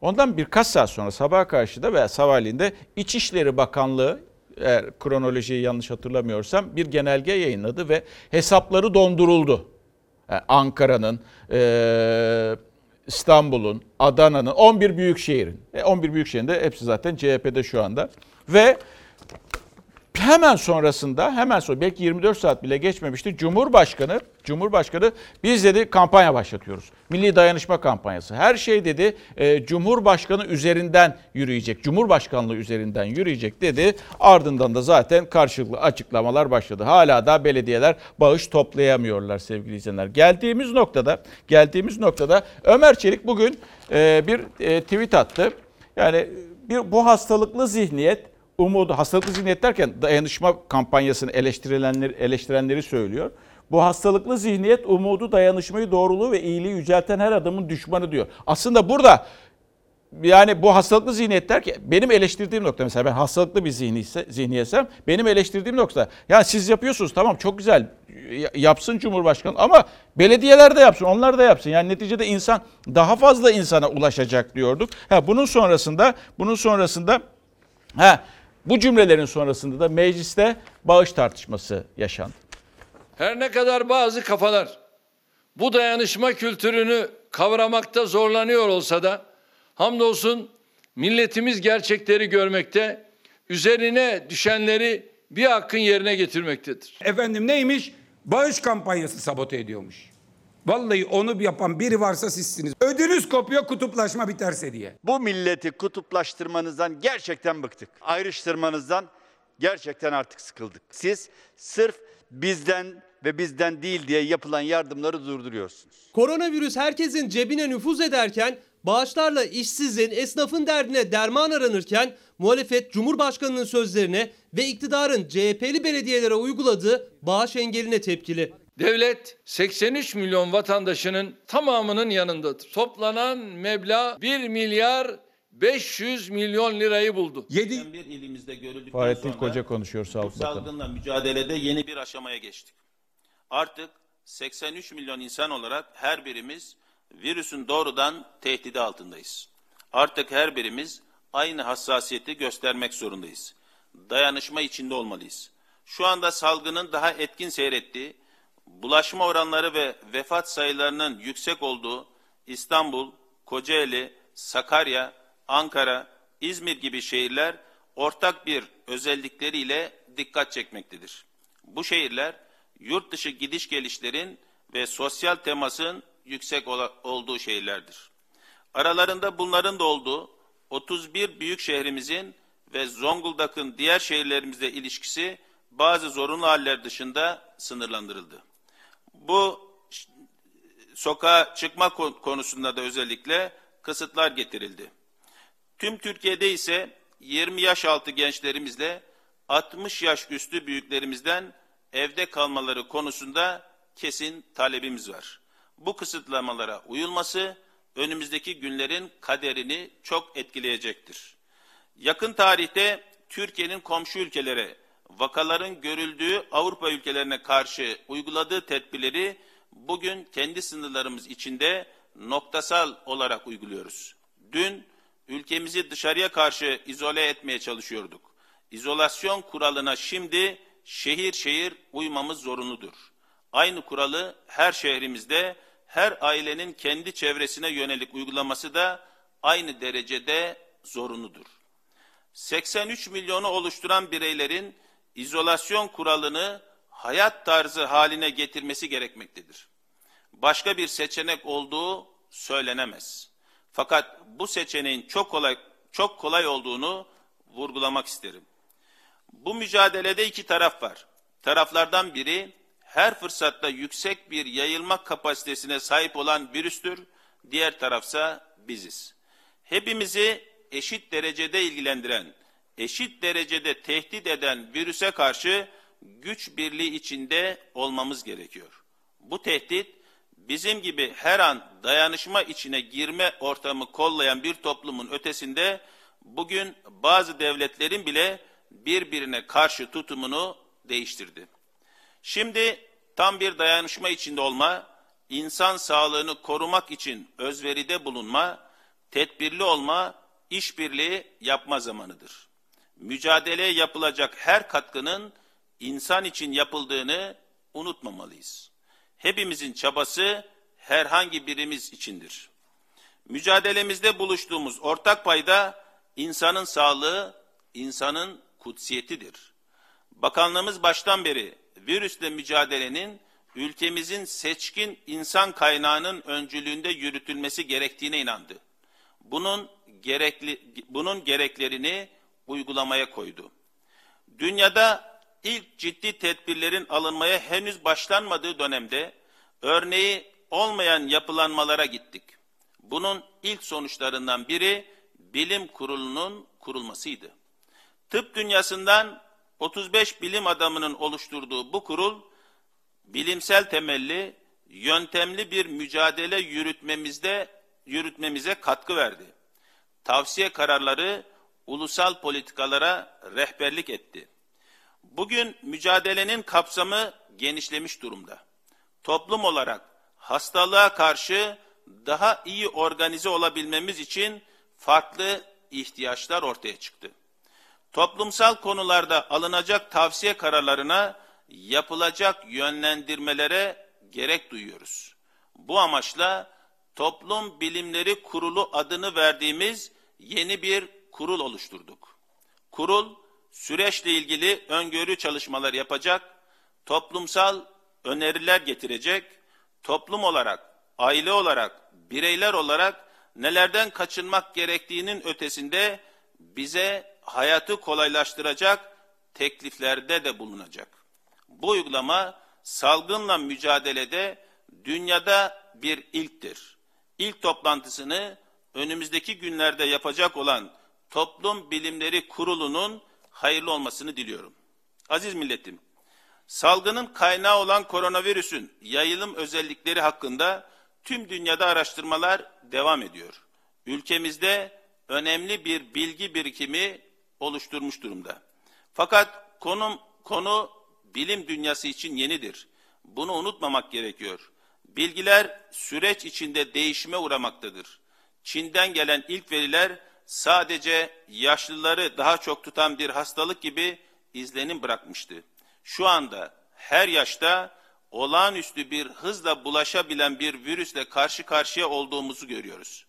Speaker 1: Ondan birkaç saat sonra sabah karşıda veya sabahleyin İçişleri Bakanlığı eğer kronolojiyi yanlış hatırlamıyorsam bir genelge yayınladı ve hesapları donduruldu. Yani Ankara'nın, İstanbul'un, Adana'nın, 11 büyük şehrin. 11 büyük şehrin de hepsi zaten CHP'de şu anda. Ve hemen sonrasında hemen sonra belki 24 saat bile geçmemişti. Cumhurbaşkanı Cumhurbaşkanı biz dedi kampanya başlatıyoruz. Milli dayanışma kampanyası. Her şey dedi e, Cumhurbaşkanı üzerinden yürüyecek. Cumhurbaşkanlığı üzerinden yürüyecek dedi. Ardından da zaten karşılıklı açıklamalar başladı. Hala da belediyeler bağış toplayamıyorlar sevgili izleyenler. Geldiğimiz noktada geldiğimiz noktada Ömer Çelik bugün e, bir e, tweet attı. Yani bir bu hastalıklı zihniyet umudu hastalıklı zihniyet derken dayanışma kampanyasını eleştirilenleri eleştirenleri söylüyor. Bu hastalıklı zihniyet umudu, dayanışmayı, doğruluğu ve iyiliği yücelten her adamın düşmanı diyor. Aslında burada yani bu hastalıklı zihniyet derken benim eleştirdiğim nokta mesela ben hastalıklı bir zihni, zihniyetsem benim eleştirdiğim nokta yani siz yapıyorsunuz tamam çok güzel yapsın Cumhurbaşkanı ama belediyeler de yapsın onlar da yapsın. Yani neticede insan daha fazla insana ulaşacak diyorduk. Ha, bunun sonrasında bunun sonrasında ha, bu cümlelerin sonrasında da mecliste bağış tartışması yaşandı.
Speaker 6: Her ne kadar bazı kafalar bu dayanışma kültürünü kavramakta zorlanıyor olsa da hamdolsun milletimiz gerçekleri görmekte, üzerine düşenleri bir hakkın yerine getirmektedir.
Speaker 26: Efendim neymiş? Bağış kampanyası sabote ediyormuş. Vallahi onu yapan biri varsa sizsiniz. Ödünüz kopuyor kutuplaşma biterse diye.
Speaker 12: Bu milleti kutuplaştırmanızdan gerçekten bıktık. Ayrıştırmanızdan gerçekten artık sıkıldık. Siz sırf bizden ve bizden değil diye yapılan yardımları durduruyorsunuz.
Speaker 10: Koronavirüs herkesin cebine nüfuz ederken bağışlarla işsizin, esnafın derdine derman aranırken muhalefet Cumhurbaşkanı'nın sözlerine ve iktidarın CHP'li belediyelere uyguladığı bağış engeline tepkili.
Speaker 6: Devlet 83 milyon vatandaşının tamamının yanındadır. Toplanan meblağ 1 milyar 500 milyon lirayı buldu.
Speaker 26: 7
Speaker 27: bir ilimizde görüldükten
Speaker 1: Fahrettin
Speaker 27: sonra
Speaker 1: Koca konuşuyor Sağlık Bakanı.
Speaker 27: salgınla mücadelede yeni bir aşamaya geçtik. Artık 83 milyon insan olarak her birimiz virüsün doğrudan tehdidi altındayız. Artık her birimiz aynı hassasiyeti göstermek zorundayız. Dayanışma içinde olmalıyız. Şu anda salgının daha etkin seyrettiği, bulaşma oranları ve vefat sayılarının yüksek olduğu İstanbul, Kocaeli, Sakarya, Ankara, İzmir gibi şehirler ortak bir özellikleriyle dikkat çekmektedir. Bu şehirler yurt dışı gidiş gelişlerin ve sosyal temasın yüksek olduğu şehirlerdir. Aralarında bunların da olduğu 31 büyük şehrimizin ve Zonguldak'ın diğer şehirlerimizle ilişkisi bazı zorunlu haller dışında sınırlandırıldı. Bu sokağa çıkma konusunda da özellikle kısıtlar getirildi. Tüm Türkiye'de ise 20 yaş altı gençlerimizle 60 yaş üstü büyüklerimizden evde kalmaları konusunda kesin talebimiz var. Bu kısıtlamalara uyulması önümüzdeki günlerin kaderini çok etkileyecektir. Yakın tarihte Türkiye'nin komşu ülkelere, vakaların görüldüğü Avrupa ülkelerine karşı uyguladığı tedbirleri bugün kendi sınırlarımız içinde noktasal olarak uyguluyoruz. Dün ülkemizi dışarıya karşı izole etmeye çalışıyorduk. İzolasyon kuralına şimdi şehir şehir uymamız zorunludur. Aynı kuralı her şehrimizde, her ailenin kendi çevresine yönelik uygulaması da aynı derecede zorunludur. 83 milyonu oluşturan bireylerin izolasyon kuralını hayat tarzı haline getirmesi gerekmektedir. Başka bir seçenek olduğu söylenemez. Fakat bu seçeneğin çok kolay çok kolay olduğunu vurgulamak isterim. Bu mücadelede iki taraf var. Taraflardan biri her fırsatta yüksek bir yayılma kapasitesine sahip olan virüstür. Diğer tarafsa biziz. Hepimizi eşit derecede ilgilendiren, eşit derecede tehdit eden virüse karşı güç birliği içinde olmamız gerekiyor. Bu tehdit bizim gibi her an dayanışma içine girme ortamı kollayan bir toplumun ötesinde bugün bazı devletlerin bile birbirine karşı tutumunu değiştirdi. Şimdi tam bir dayanışma içinde olma, insan sağlığını korumak için özveride bulunma, tedbirli olma, işbirliği yapma zamanıdır. Mücadeleye yapılacak her katkının insan için yapıldığını unutmamalıyız. Hepimizin çabası herhangi birimiz içindir. Mücadelemizde buluştuğumuz ortak payda insanın sağlığı, insanın kutsiyetidir. Bakanlığımız baştan beri virüsle mücadelenin ülkemizin seçkin insan kaynağının öncülüğünde yürütülmesi gerektiğine inandı. Bunun gerekli bunun gereklerini uygulamaya koydu. Dünyada ilk ciddi tedbirlerin alınmaya henüz başlanmadığı dönemde örneği olmayan yapılanmalara gittik. Bunun ilk sonuçlarından biri bilim kurulunun kurulmasıydı. Tıp dünyasından 35 bilim adamının oluşturduğu bu kurul bilimsel temelli, yöntemli bir mücadele yürütmemizde yürütmemize katkı verdi. Tavsiye kararları ulusal politikalara rehberlik etti. Bugün mücadelenin kapsamı genişlemiş durumda. Toplum olarak hastalığa karşı daha iyi organize olabilmemiz için farklı ihtiyaçlar ortaya çıktı. Toplumsal konularda alınacak tavsiye kararlarına yapılacak yönlendirmelere gerek duyuyoruz. Bu amaçla Toplum Bilimleri Kurulu adını verdiğimiz yeni bir kurul oluşturduk. Kurul süreçle ilgili öngörü çalışmalar yapacak, toplumsal öneriler getirecek, toplum olarak, aile olarak, bireyler olarak nelerden kaçınmak gerektiğinin ötesinde bize hayatı kolaylaştıracak tekliflerde de bulunacak. Bu uygulama salgınla mücadelede dünyada bir ilktir. İlk toplantısını önümüzdeki günlerde yapacak olan Toplum Bilimleri Kurulu'nun hayırlı olmasını diliyorum. Aziz milletim, salgının kaynağı olan koronavirüsün yayılım özellikleri hakkında tüm dünyada araştırmalar devam ediyor. Ülkemizde önemli bir bilgi birikimi oluşturmuş durumda. Fakat konum, konu bilim dünyası için yenidir. Bunu unutmamak gerekiyor. Bilgiler süreç içinde değişime uğramaktadır. Çin'den gelen ilk veriler sadece yaşlıları daha çok tutan bir hastalık gibi izlenim bırakmıştı. Şu anda her yaşta olağanüstü bir hızla bulaşabilen bir virüsle karşı karşıya olduğumuzu görüyoruz.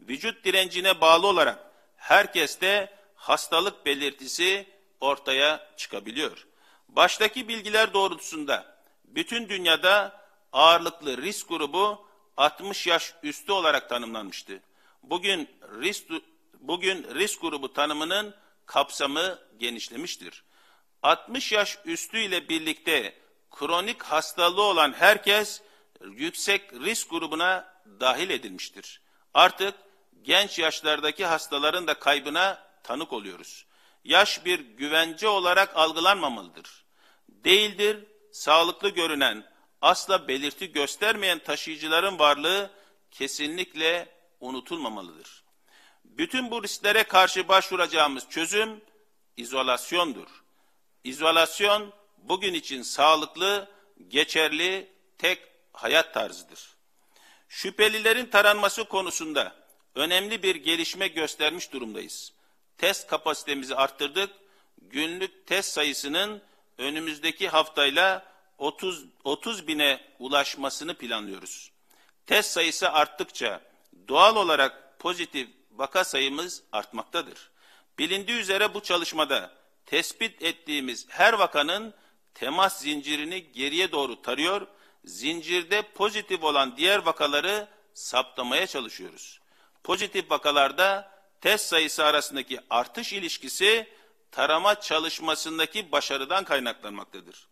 Speaker 27: Vücut direncine bağlı olarak herkeste hastalık belirtisi ortaya çıkabiliyor. Baştaki bilgiler doğrultusunda bütün dünyada ağırlıklı risk grubu 60 yaş üstü olarak tanımlanmıştı. Bugün risk bugün risk grubu tanımının kapsamı genişlemiştir. 60 yaş üstü ile birlikte kronik hastalığı olan herkes yüksek risk grubuna dahil edilmiştir. Artık genç yaşlardaki hastaların da kaybına tanık oluyoruz. Yaş bir güvence olarak algılanmamalıdır. Değildir, sağlıklı görünen, asla belirti göstermeyen taşıyıcıların varlığı kesinlikle unutulmamalıdır. Bütün bu risklere karşı başvuracağımız çözüm izolasyondur. İzolasyon bugün için sağlıklı, geçerli tek hayat tarzıdır. Şüphelilerin taranması konusunda önemli bir gelişme göstermiş durumdayız. Test kapasitemizi arttırdık. Günlük test sayısının önümüzdeki haftayla 30, 30 bine ulaşmasını planlıyoruz. Test sayısı arttıkça doğal olarak pozitif vaka sayımız artmaktadır. Bilindiği üzere bu çalışmada tespit ettiğimiz her vakanın temas zincirini geriye doğru tarıyor, zincirde pozitif olan diğer vakaları saptamaya çalışıyoruz. Pozitif vakalarda test sayısı arasındaki artış ilişkisi tarama çalışmasındaki başarıdan kaynaklanmaktadır.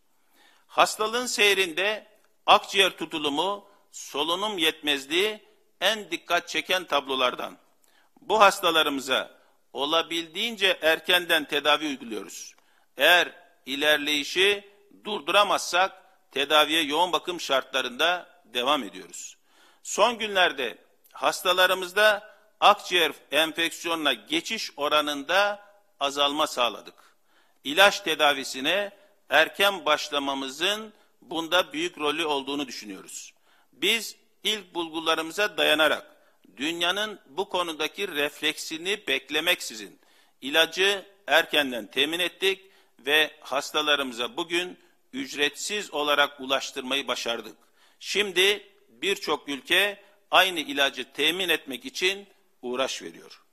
Speaker 27: Hastalığın seyrinde akciğer tutulumu, solunum yetmezliği en dikkat çeken tablolardan. Bu hastalarımıza olabildiğince erkenden tedavi uyguluyoruz. Eğer ilerleyişi durduramazsak tedaviye yoğun bakım şartlarında devam ediyoruz. Son günlerde hastalarımızda akciğer enfeksiyonuna geçiş oranında azalma sağladık. İlaç tedavisine erken başlamamızın bunda büyük rolü olduğunu düşünüyoruz. Biz ilk bulgularımıza dayanarak dünyanın bu konudaki refleksini beklemeksizin ilacı erkenden temin ettik ve hastalarımıza bugün ücretsiz olarak ulaştırmayı başardık. Şimdi birçok ülke aynı ilacı temin etmek için uğraş veriyor.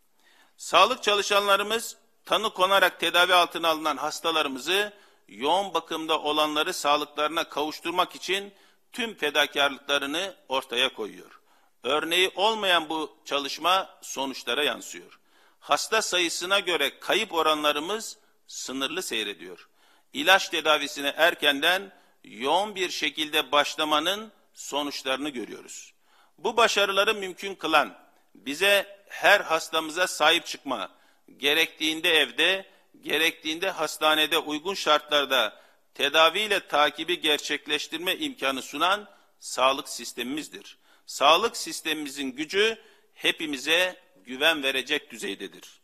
Speaker 27: Sağlık çalışanlarımız tanı konarak tedavi altına alınan hastalarımızı yoğun bakımda olanları sağlıklarına kavuşturmak için tüm fedakarlıklarını ortaya koyuyor. Örneği olmayan bu çalışma sonuçlara yansıyor. Hasta sayısına göre kayıp oranlarımız sınırlı seyrediyor. İlaç tedavisine erkenden yoğun bir şekilde başlamanın sonuçlarını görüyoruz. Bu başarıları mümkün kılan bize her hastamıza sahip çıkma, gerektiğinde evde, gerektiğinde hastanede uygun şartlarda tedaviyle takibi gerçekleştirme imkanı sunan sağlık sistemimizdir. Sağlık sistemimizin gücü hepimize güven verecek düzeydedir.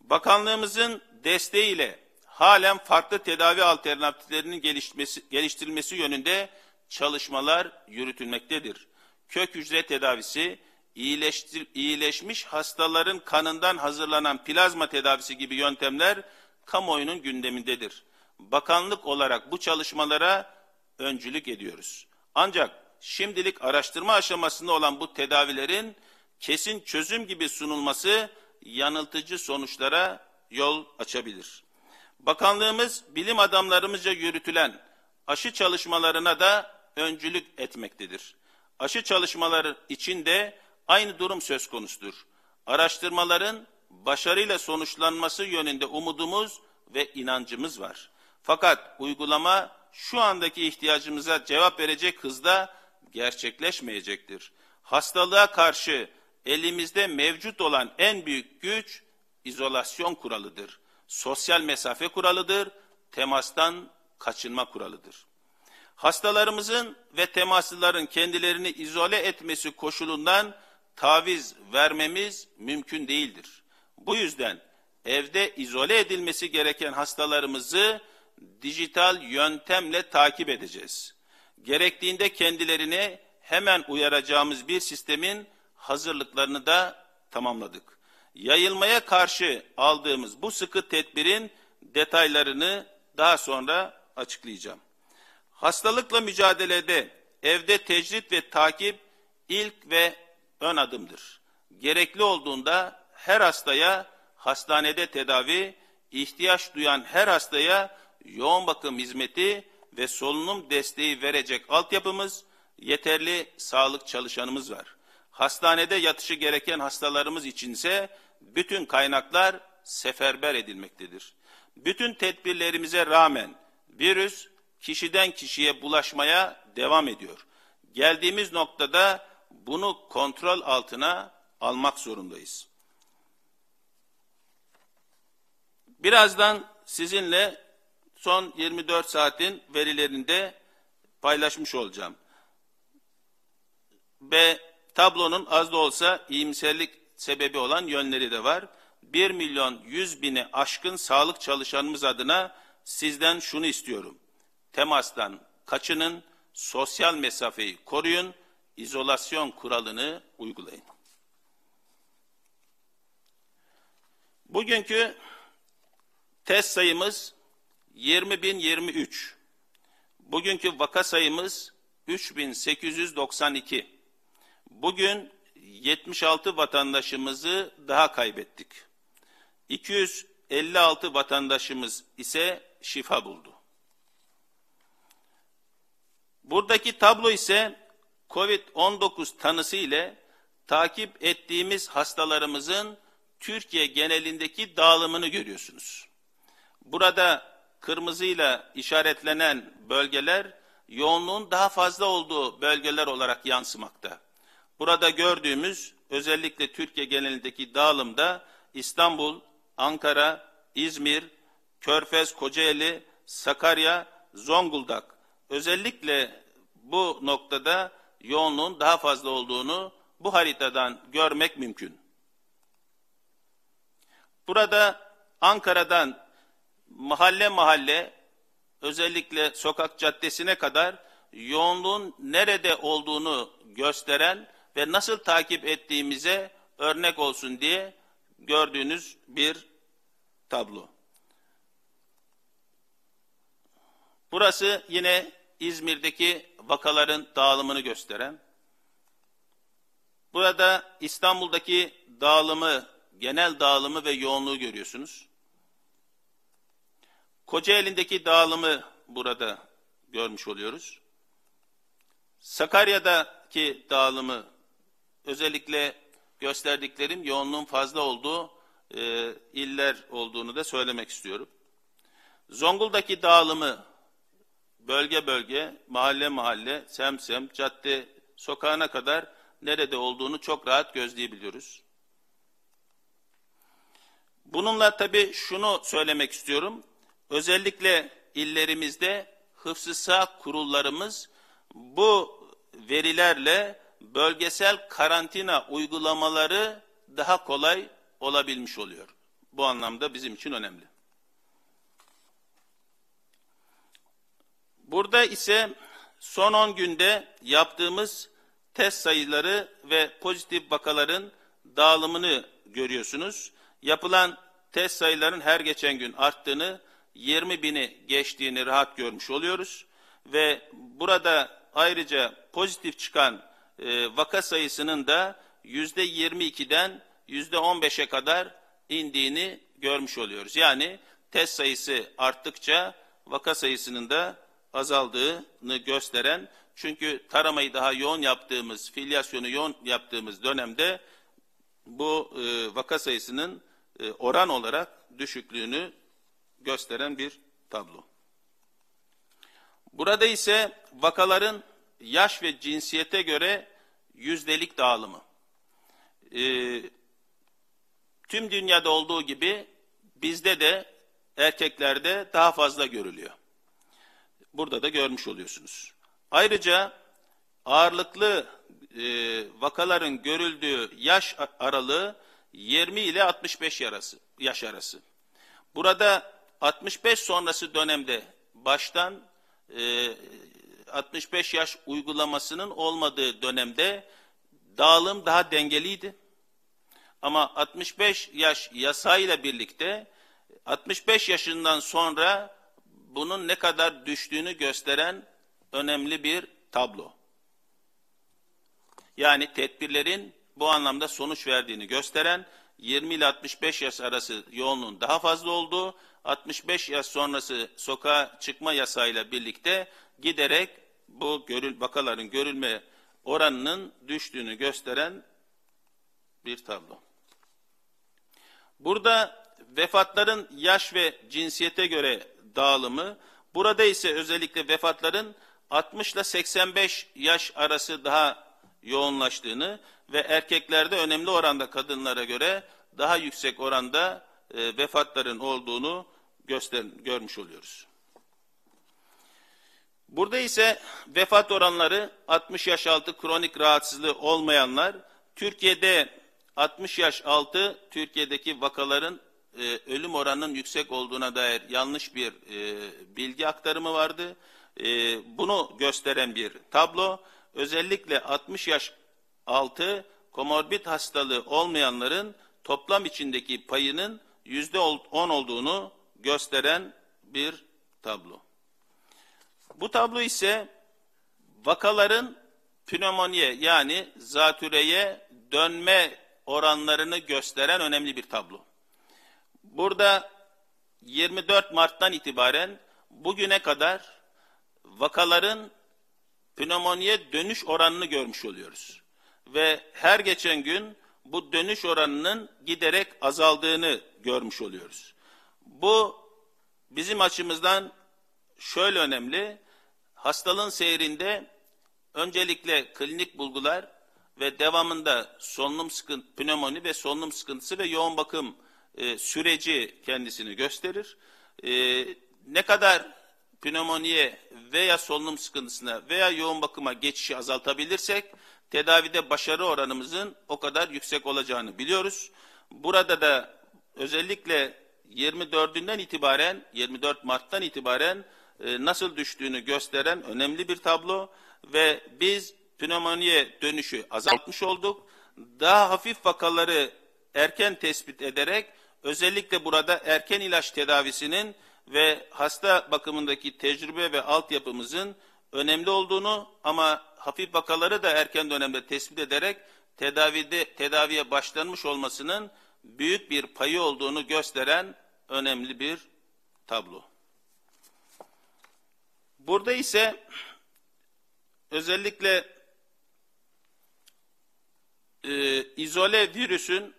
Speaker 27: Bakanlığımızın desteğiyle halen farklı tedavi alternatiflerinin gelişmesi, geliştirilmesi yönünde çalışmalar yürütülmektedir. Kök hücre tedavisi, iyileştir, iyileşmiş hastaların kanından hazırlanan plazma tedavisi gibi yöntemler kamuoyunun gündemindedir. Bakanlık olarak bu çalışmalara öncülük ediyoruz. Ancak şimdilik araştırma aşamasında olan bu tedavilerin kesin çözüm gibi sunulması yanıltıcı sonuçlara yol açabilir. Bakanlığımız bilim adamlarımızca yürütülen aşı çalışmalarına da öncülük etmektedir. Aşı çalışmaları içinde aynı durum söz konusudur. Araştırmaların başarıyla sonuçlanması yönünde umudumuz ve inancımız var. Fakat uygulama şu andaki ihtiyacımıza cevap verecek hızda gerçekleşmeyecektir. Hastalığa karşı elimizde mevcut olan en büyük güç izolasyon kuralıdır. Sosyal mesafe kuralıdır, temastan kaçınma kuralıdır. Hastalarımızın ve temaslıların kendilerini izole etmesi koşulundan taviz vermemiz mümkün değildir. Bu yüzden evde izole edilmesi gereken hastalarımızı dijital yöntemle takip edeceğiz. Gerektiğinde kendilerini hemen uyaracağımız bir sistemin hazırlıklarını da tamamladık. Yayılmaya karşı aldığımız bu sıkı tedbirin detaylarını daha sonra açıklayacağım. Hastalıkla mücadelede evde tecrit ve takip ilk ve ön adımdır. Gerekli olduğunda her hastaya hastanede tedavi, ihtiyaç duyan her hastaya yoğun bakım hizmeti ve solunum desteği verecek altyapımız, yeterli sağlık çalışanımız var. Hastanede yatışı gereken hastalarımız içinse bütün kaynaklar seferber edilmektedir. Bütün tedbirlerimize rağmen virüs kişiden kişiye bulaşmaya devam ediyor. Geldiğimiz noktada bunu kontrol altına almak zorundayız. Birazdan sizinle son 24 saatin verilerini de paylaşmış olacağım. Ve tablonun az da olsa iyimserlik sebebi olan yönleri de var. 1 milyon 100 bini aşkın sağlık çalışanımız adına sizden şunu istiyorum. Temastan kaçının, sosyal mesafeyi koruyun, izolasyon kuralını uygulayın. Bugünkü test sayımız 20.023. Bugünkü vaka sayımız 3892. Bugün 76 vatandaşımızı daha kaybettik. 256 vatandaşımız ise şifa buldu. Buradaki tablo ise COVID-19 tanısı ile takip ettiğimiz hastalarımızın Türkiye genelindeki dağılımını görüyorsunuz. Burada kırmızıyla işaretlenen bölgeler yoğunluğun daha fazla olduğu bölgeler olarak yansımakta. Burada gördüğümüz özellikle Türkiye genelindeki dağılımda İstanbul, Ankara, İzmir, Körfez, Kocaeli, Sakarya, Zonguldak özellikle bu noktada yoğunluğun daha fazla olduğunu bu haritadan görmek mümkün. Burada Ankara'dan mahalle mahalle özellikle sokak caddesine kadar yoğunluğun nerede olduğunu gösteren ve nasıl takip ettiğimize örnek olsun diye gördüğünüz bir tablo. Burası yine İzmir'deki vakaların dağılımını gösteren. Burada İstanbul'daki dağılımı, genel dağılımı ve yoğunluğu görüyorsunuz. Kocaeli'ndeki dağılımı burada görmüş oluyoruz. Sakarya'daki dağılımı özellikle gösterdiklerim yoğunluğun fazla olduğu e, iller olduğunu da söylemek istiyorum. Zonguldak'taki dağılımı bölge bölge, mahalle mahalle, semsem, cadde, sokağına kadar nerede olduğunu çok rahat gözleyebiliyoruz. Bununla tabii şunu söylemek istiyorum. Özellikle illerimizde hıfzı sağ kurullarımız bu verilerle bölgesel karantina uygulamaları daha kolay olabilmiş oluyor. Bu anlamda bizim için önemli. Burada ise son 10 günde yaptığımız test sayıları ve pozitif vakaların dağılımını görüyorsunuz. Yapılan test sayıların her geçen gün arttığını, 20 bini geçtiğini rahat görmüş oluyoruz. Ve burada ayrıca pozitif çıkan e, vaka sayısının da yüzde 22'den yüzde 15'e kadar indiğini görmüş oluyoruz. Yani test sayısı arttıkça vaka sayısının da azaldığını gösteren çünkü taramayı daha yoğun yaptığımız, filyasyonu yoğun yaptığımız dönemde bu e, vaka sayısının e, oran olarak düşüklüğünü gösteren bir tablo. Burada ise vakaların yaş ve cinsiyete göre yüzdelik dağılımı. E, tüm dünyada olduğu gibi bizde de erkeklerde daha fazla görülüyor. Burada da görmüş oluyorsunuz. Ayrıca ağırlıklı e, vakaların görüldüğü yaş aralığı 20 ile 65 arası, yaş arası. Burada 65 sonrası dönemde baştan e, 65 yaş uygulamasının olmadığı dönemde dağılım daha dengeliydi. Ama 65 yaş yasayla birlikte 65 yaşından sonra bunun ne kadar düştüğünü gösteren önemli bir tablo. Yani tedbirlerin bu anlamda sonuç verdiğini gösteren 20 ile 65 yaş arası yoğunluğun daha fazla olduğu, 65 yaş sonrası sokağa çıkma yasayla birlikte giderek bu görül, vakaların görülme oranının düştüğünü gösteren bir tablo. Burada vefatların yaş ve cinsiyete göre dağılımı, burada ise özellikle vefatların 60 ile 85 yaş arası daha yoğunlaştığını ve erkeklerde önemli oranda kadınlara göre daha yüksek oranda e, vefatların olduğunu göster görmüş oluyoruz. Burada ise vefat oranları 60 yaş altı kronik rahatsızlığı olmayanlar, Türkiye'de 60 yaş altı Türkiye'deki vakaların e, ölüm oranının yüksek olduğuna dair yanlış bir e, bilgi aktarımı vardı. E, bunu gösteren bir tablo. Özellikle 60 yaş altı komorbid hastalığı olmayanların toplam içindeki payının yüzde 10 olduğunu gösteren bir tablo. Bu tablo ise vakaların pneumoniye yani zatüreye dönme oranlarını gösteren önemli bir tablo. Burada 24 Mart'tan itibaren bugüne kadar vakaların pneumoniye dönüş oranını görmüş oluyoruz. Ve her geçen gün bu dönüş oranının giderek azaldığını görmüş oluyoruz. Bu bizim açımızdan şöyle önemli. Hastalığın seyrinde öncelikle klinik bulgular ve devamında solunum sıkıntı, pnömoni ve solunum sıkıntısı ve yoğun bakım e, süreci kendisini gösterir. E, ne kadar pnömoniye veya solunum sıkıntısına veya yoğun bakıma geçişi azaltabilirsek tedavide başarı oranımızın o kadar yüksek olacağını biliyoruz. Burada da özellikle 24'ünden itibaren 24 Mart'tan itibaren e, nasıl düştüğünü gösteren önemli bir tablo ve biz pnömoniye dönüşü azaltmış olduk. Daha hafif vakaları erken tespit ederek özellikle burada erken ilaç tedavisinin ve hasta bakımındaki tecrübe ve altyapımızın önemli olduğunu ama hafif vakaları da erken dönemde tespit ederek tedavide tedaviye başlanmış olmasının büyük bir payı olduğunu gösteren önemli bir tablo. Burada ise özellikle e, izole virüsün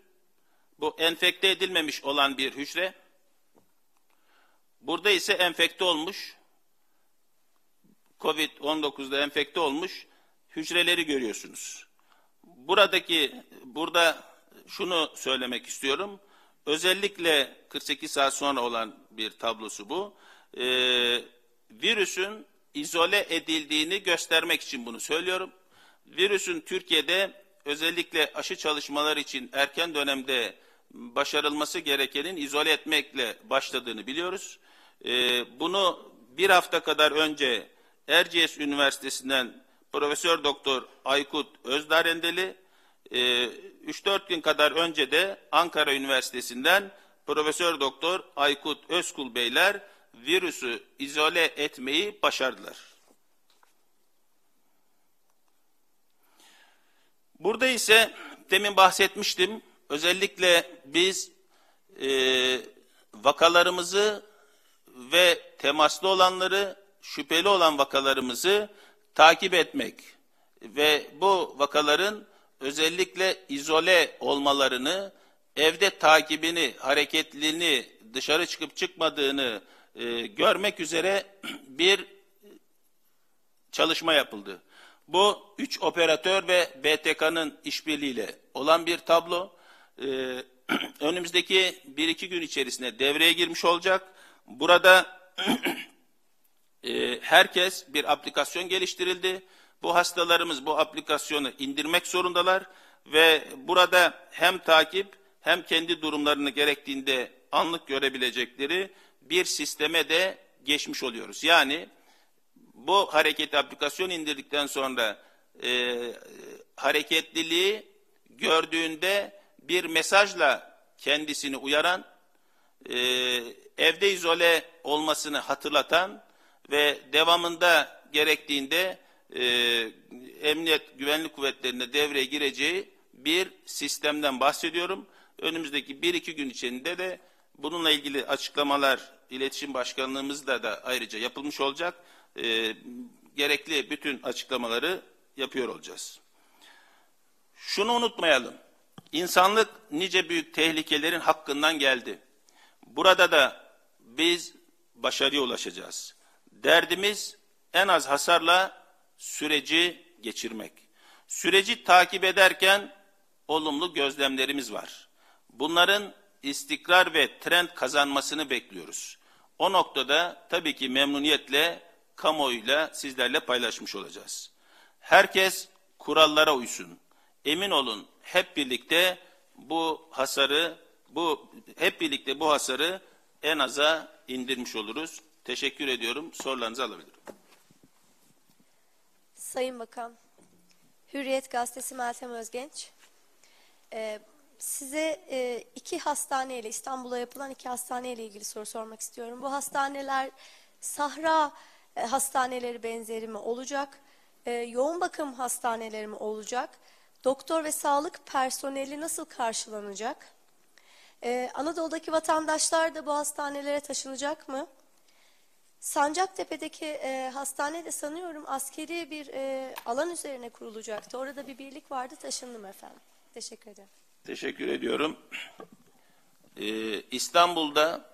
Speaker 27: bu enfekte edilmemiş olan bir hücre. Burada ise enfekte olmuş. Covid-19'da enfekte olmuş hücreleri görüyorsunuz. Buradaki burada şunu söylemek istiyorum. Özellikle 48 saat sonra olan bir tablosu bu. Ee, virüsün izole edildiğini göstermek için bunu söylüyorum. Virüsün Türkiye'de özellikle aşı çalışmaları için erken dönemde başarılması gerekenin izole etmekle başladığını biliyoruz. Ee, bunu bir hafta kadar önce Erciyes Üniversitesi'nden Profesör Doktor Aykut Özdarendeli, e, 3-4 gün kadar önce de Ankara Üniversitesi'nden Profesör Doktor Aykut Özkul Beyler virüsü izole etmeyi başardılar. Burada ise demin bahsetmiştim. Özellikle biz e, vakalarımızı ve temaslı olanları, şüpheli olan vakalarımızı takip etmek ve bu vakaların özellikle izole olmalarını, evde takibini, hareketliliğini, dışarı çıkıp çıkmadığını e, görmek üzere bir çalışma yapıldı. Bu üç operatör ve BTK'nın işbirliğiyle olan bir tablo. Ee, önümüzdeki bir iki gün içerisinde devreye girmiş olacak. Burada e, herkes bir aplikasyon geliştirildi. Bu hastalarımız bu aplikasyonu indirmek zorundalar ve burada hem takip hem kendi durumlarını gerektiğinde anlık görebilecekleri bir sisteme de geçmiş oluyoruz. Yani bu hareketli aplikasyon indirdikten sonra e, hareketliliği gördüğünde bir mesajla kendisini uyaran, e, evde izole olmasını hatırlatan ve devamında gerektiğinde e, emniyet güvenlik kuvvetlerine devreye gireceği bir sistemden bahsediyorum. Önümüzdeki bir iki gün içinde de bununla ilgili açıklamalar iletişim başkanlığımızda da ayrıca yapılmış olacak. E, gerekli bütün açıklamaları yapıyor olacağız. Şunu unutmayalım. İnsanlık nice büyük tehlikelerin hakkından geldi. Burada da biz başarıya ulaşacağız. Derdimiz en az hasarla süreci geçirmek. Süreci takip ederken olumlu gözlemlerimiz var. Bunların istikrar ve trend kazanmasını bekliyoruz. O noktada tabii ki memnuniyetle kamuoyuyla sizlerle paylaşmış olacağız. Herkes kurallara uysun. Emin olun hep birlikte bu hasarı bu hep birlikte bu hasarı en aza indirmiş oluruz. Teşekkür ediyorum. Sorularınızı alabilirim.
Speaker 28: Sayın Bakan, Hürriyet Gazetesi Meltem Özgenç. Ee, size e, iki hastaneyle, İstanbul'a yapılan iki hastaneyle ilgili soru sormak istiyorum. Bu hastaneler Sahra e, hastaneleri benzeri mi olacak? E, yoğun bakım hastaneleri mi olacak? Doktor ve sağlık personeli nasıl karşılanacak? Ee, Anadolu'daki vatandaşlar da bu hastanelere taşınacak mı? Sancaktepe'deki e, hastane de sanıyorum askeri bir e, alan üzerine kurulacaktı. Orada bir birlik vardı, taşındım efendim. Teşekkür ederim.
Speaker 27: Teşekkür ediyorum. Ee, İstanbul'da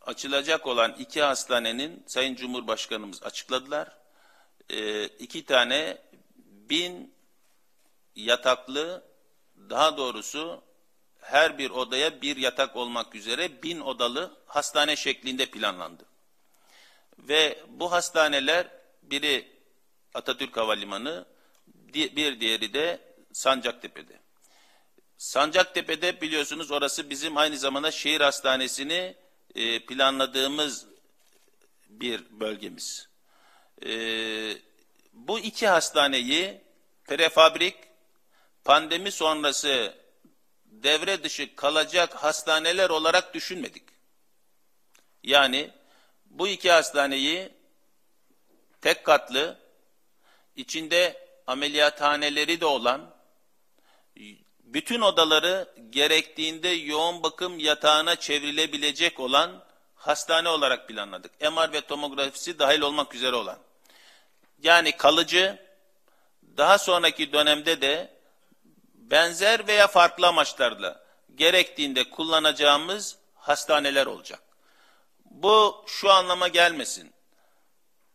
Speaker 27: açılacak olan iki hastanenin Sayın Cumhurbaşkanımız açıkladılar. Ee, iki tane bin yataklı, daha doğrusu her bir odaya bir yatak olmak üzere bin odalı hastane şeklinde planlandı. Ve bu hastaneler biri Atatürk Havalimanı, bir diğeri de Sancaktepe'de. Sancaktepe'de biliyorsunuz orası bizim aynı zamanda şehir hastanesini e, planladığımız bir bölgemiz. E, bu iki hastaneyi prefabrik, pandemi sonrası devre dışı kalacak hastaneler olarak düşünmedik. Yani bu iki hastaneyi tek katlı, içinde ameliyathaneleri de olan, bütün odaları gerektiğinde yoğun bakım yatağına çevrilebilecek olan hastane olarak planladık. MR ve tomografisi dahil olmak üzere olan. Yani kalıcı, daha sonraki dönemde de benzer veya farklı amaçlarla gerektiğinde kullanacağımız hastaneler olacak. Bu şu anlama gelmesin.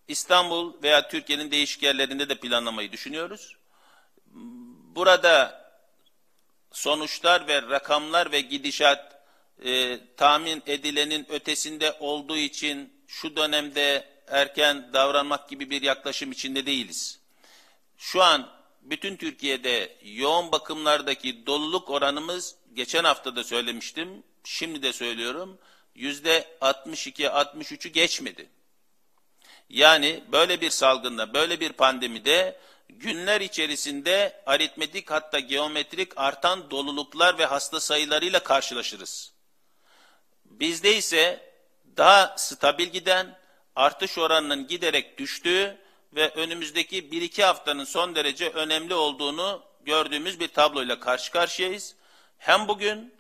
Speaker 27: İstanbul veya Türkiye'nin değişik yerlerinde de planlamayı düşünüyoruz. Burada sonuçlar ve rakamlar ve gidişat e, tahmin edilenin ötesinde olduğu için şu dönemde erken davranmak gibi bir yaklaşım içinde değiliz. Şu an bütün Türkiye'de yoğun bakımlardaki doluluk oranımız geçen hafta da söylemiştim, şimdi de söylüyorum, yüzde 62-63'ü geçmedi. Yani böyle bir salgında, böyle bir pandemide günler içerisinde aritmetik hatta geometrik artan doluluklar ve hasta sayılarıyla karşılaşırız. Bizde ise daha stabil giden, artış oranının giderek düştüğü ve önümüzdeki 1-2 haftanın son derece önemli olduğunu gördüğümüz bir tabloyla karşı karşıyayız. Hem bugün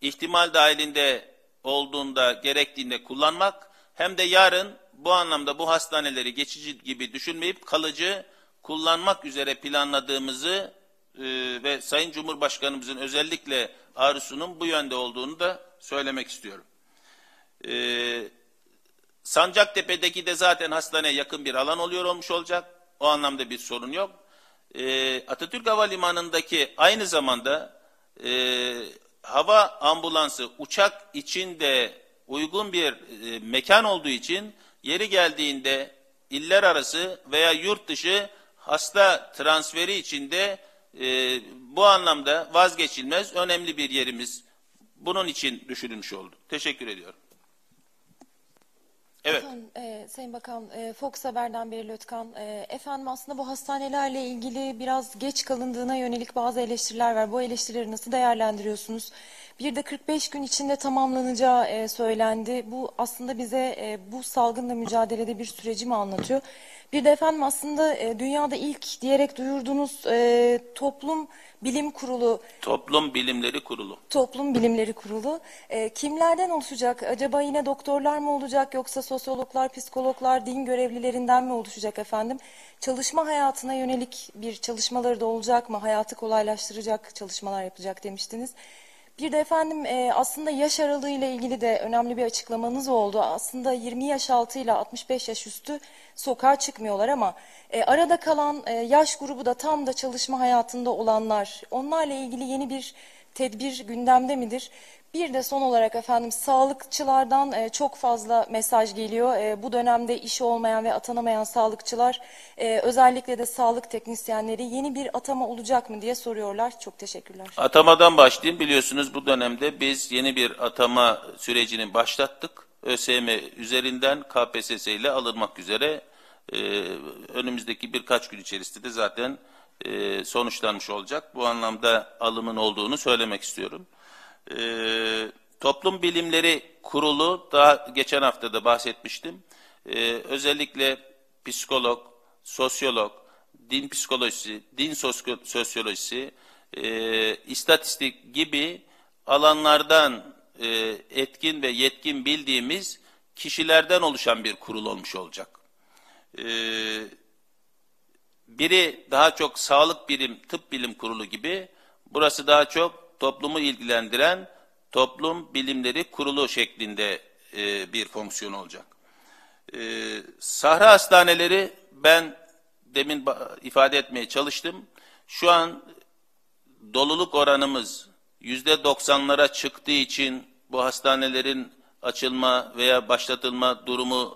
Speaker 27: ihtimal dahilinde olduğunda gerektiğinde kullanmak hem de yarın bu anlamda bu hastaneleri geçici gibi düşünmeyip kalıcı kullanmak üzere planladığımızı e, ve Sayın Cumhurbaşkanımızın özellikle arzusunun bu yönde olduğunu da söylemek istiyorum. E, Sancaktepe'deki de zaten hastaneye yakın bir alan oluyor olmuş olacak. O anlamda bir sorun yok. E, Atatürk Havalimanı'ndaki aynı zamanda e, hava ambulansı uçak içinde uygun bir e, mekan olduğu için yeri geldiğinde iller arası veya yurt dışı hasta transferi içinde e, bu anlamda vazgeçilmez önemli bir yerimiz. Bunun için düşünülmüş oldu. Teşekkür ediyorum. Evet.
Speaker 29: Efendim, e, Sayın Bakan, e, Fox Haber'den Beril Ötkan. E, efendim aslında bu hastanelerle ilgili biraz geç kalındığına yönelik bazı eleştiriler var. Bu eleştirileri nasıl değerlendiriyorsunuz? Bir de 45 gün içinde tamamlanacağı e, söylendi. Bu aslında bize e, bu salgınla mücadelede bir süreci mi anlatıyor? Bir de efendim aslında e, dünyada ilk diyerek duyurduğunuz e, toplum bilim kurulu
Speaker 27: Toplum Bilimleri Kurulu.
Speaker 29: Toplum Bilimleri Kurulu. E, kimlerden oluşacak? Acaba yine doktorlar mı olacak yoksa sosyologlar, psikologlar, din görevlilerinden mi oluşacak efendim? Çalışma hayatına yönelik bir çalışmaları da olacak mı? Hayatı kolaylaştıracak çalışmalar yapacak demiştiniz. Bir de efendim e, aslında yaş aralığı ile ilgili de önemli bir açıklamanız oldu. Aslında 20 yaş altı ile 65 yaş üstü sokağa çıkmıyorlar ama e, arada kalan e, yaş grubu da tam da çalışma hayatında olanlar. Onlarla ilgili yeni bir tedbir gündemde midir? Bir de son olarak efendim sağlıkçılardan e, çok fazla mesaj geliyor. E, bu dönemde işi olmayan ve atanamayan sağlıkçılar e, özellikle de sağlık teknisyenleri yeni bir atama olacak mı diye soruyorlar. Çok teşekkürler.
Speaker 27: Atamadan başlayayım. Biliyorsunuz bu dönemde biz yeni bir atama sürecini başlattık. ÖSYM üzerinden KPSS ile alınmak üzere önümüzdeki birkaç gün içerisinde de zaten e, sonuçlanmış olacak. Bu anlamda alımın olduğunu söylemek istiyorum. E, Toplum Bilimleri Kurulu daha geçen hafta da bahsetmiştim. E, özellikle psikolog, sosyolog, din psikolojisi, din sosyo- sosyolojisi, e, istatistik gibi alanlardan e, etkin ve yetkin bildiğimiz kişilerden oluşan bir kurul olmuş olacak. E, biri daha çok sağlık bilim, tıp bilim kurulu gibi, burası daha çok toplumu ilgilendiren toplum bilimleri kurulu şeklinde e, bir fonksiyon olacak. E, sahra hastaneleri ben demin ifade etmeye çalıştım. Şu an doluluk oranımız yüzde doksanlara çıktığı için bu hastanelerin açılma veya başlatılma durumundan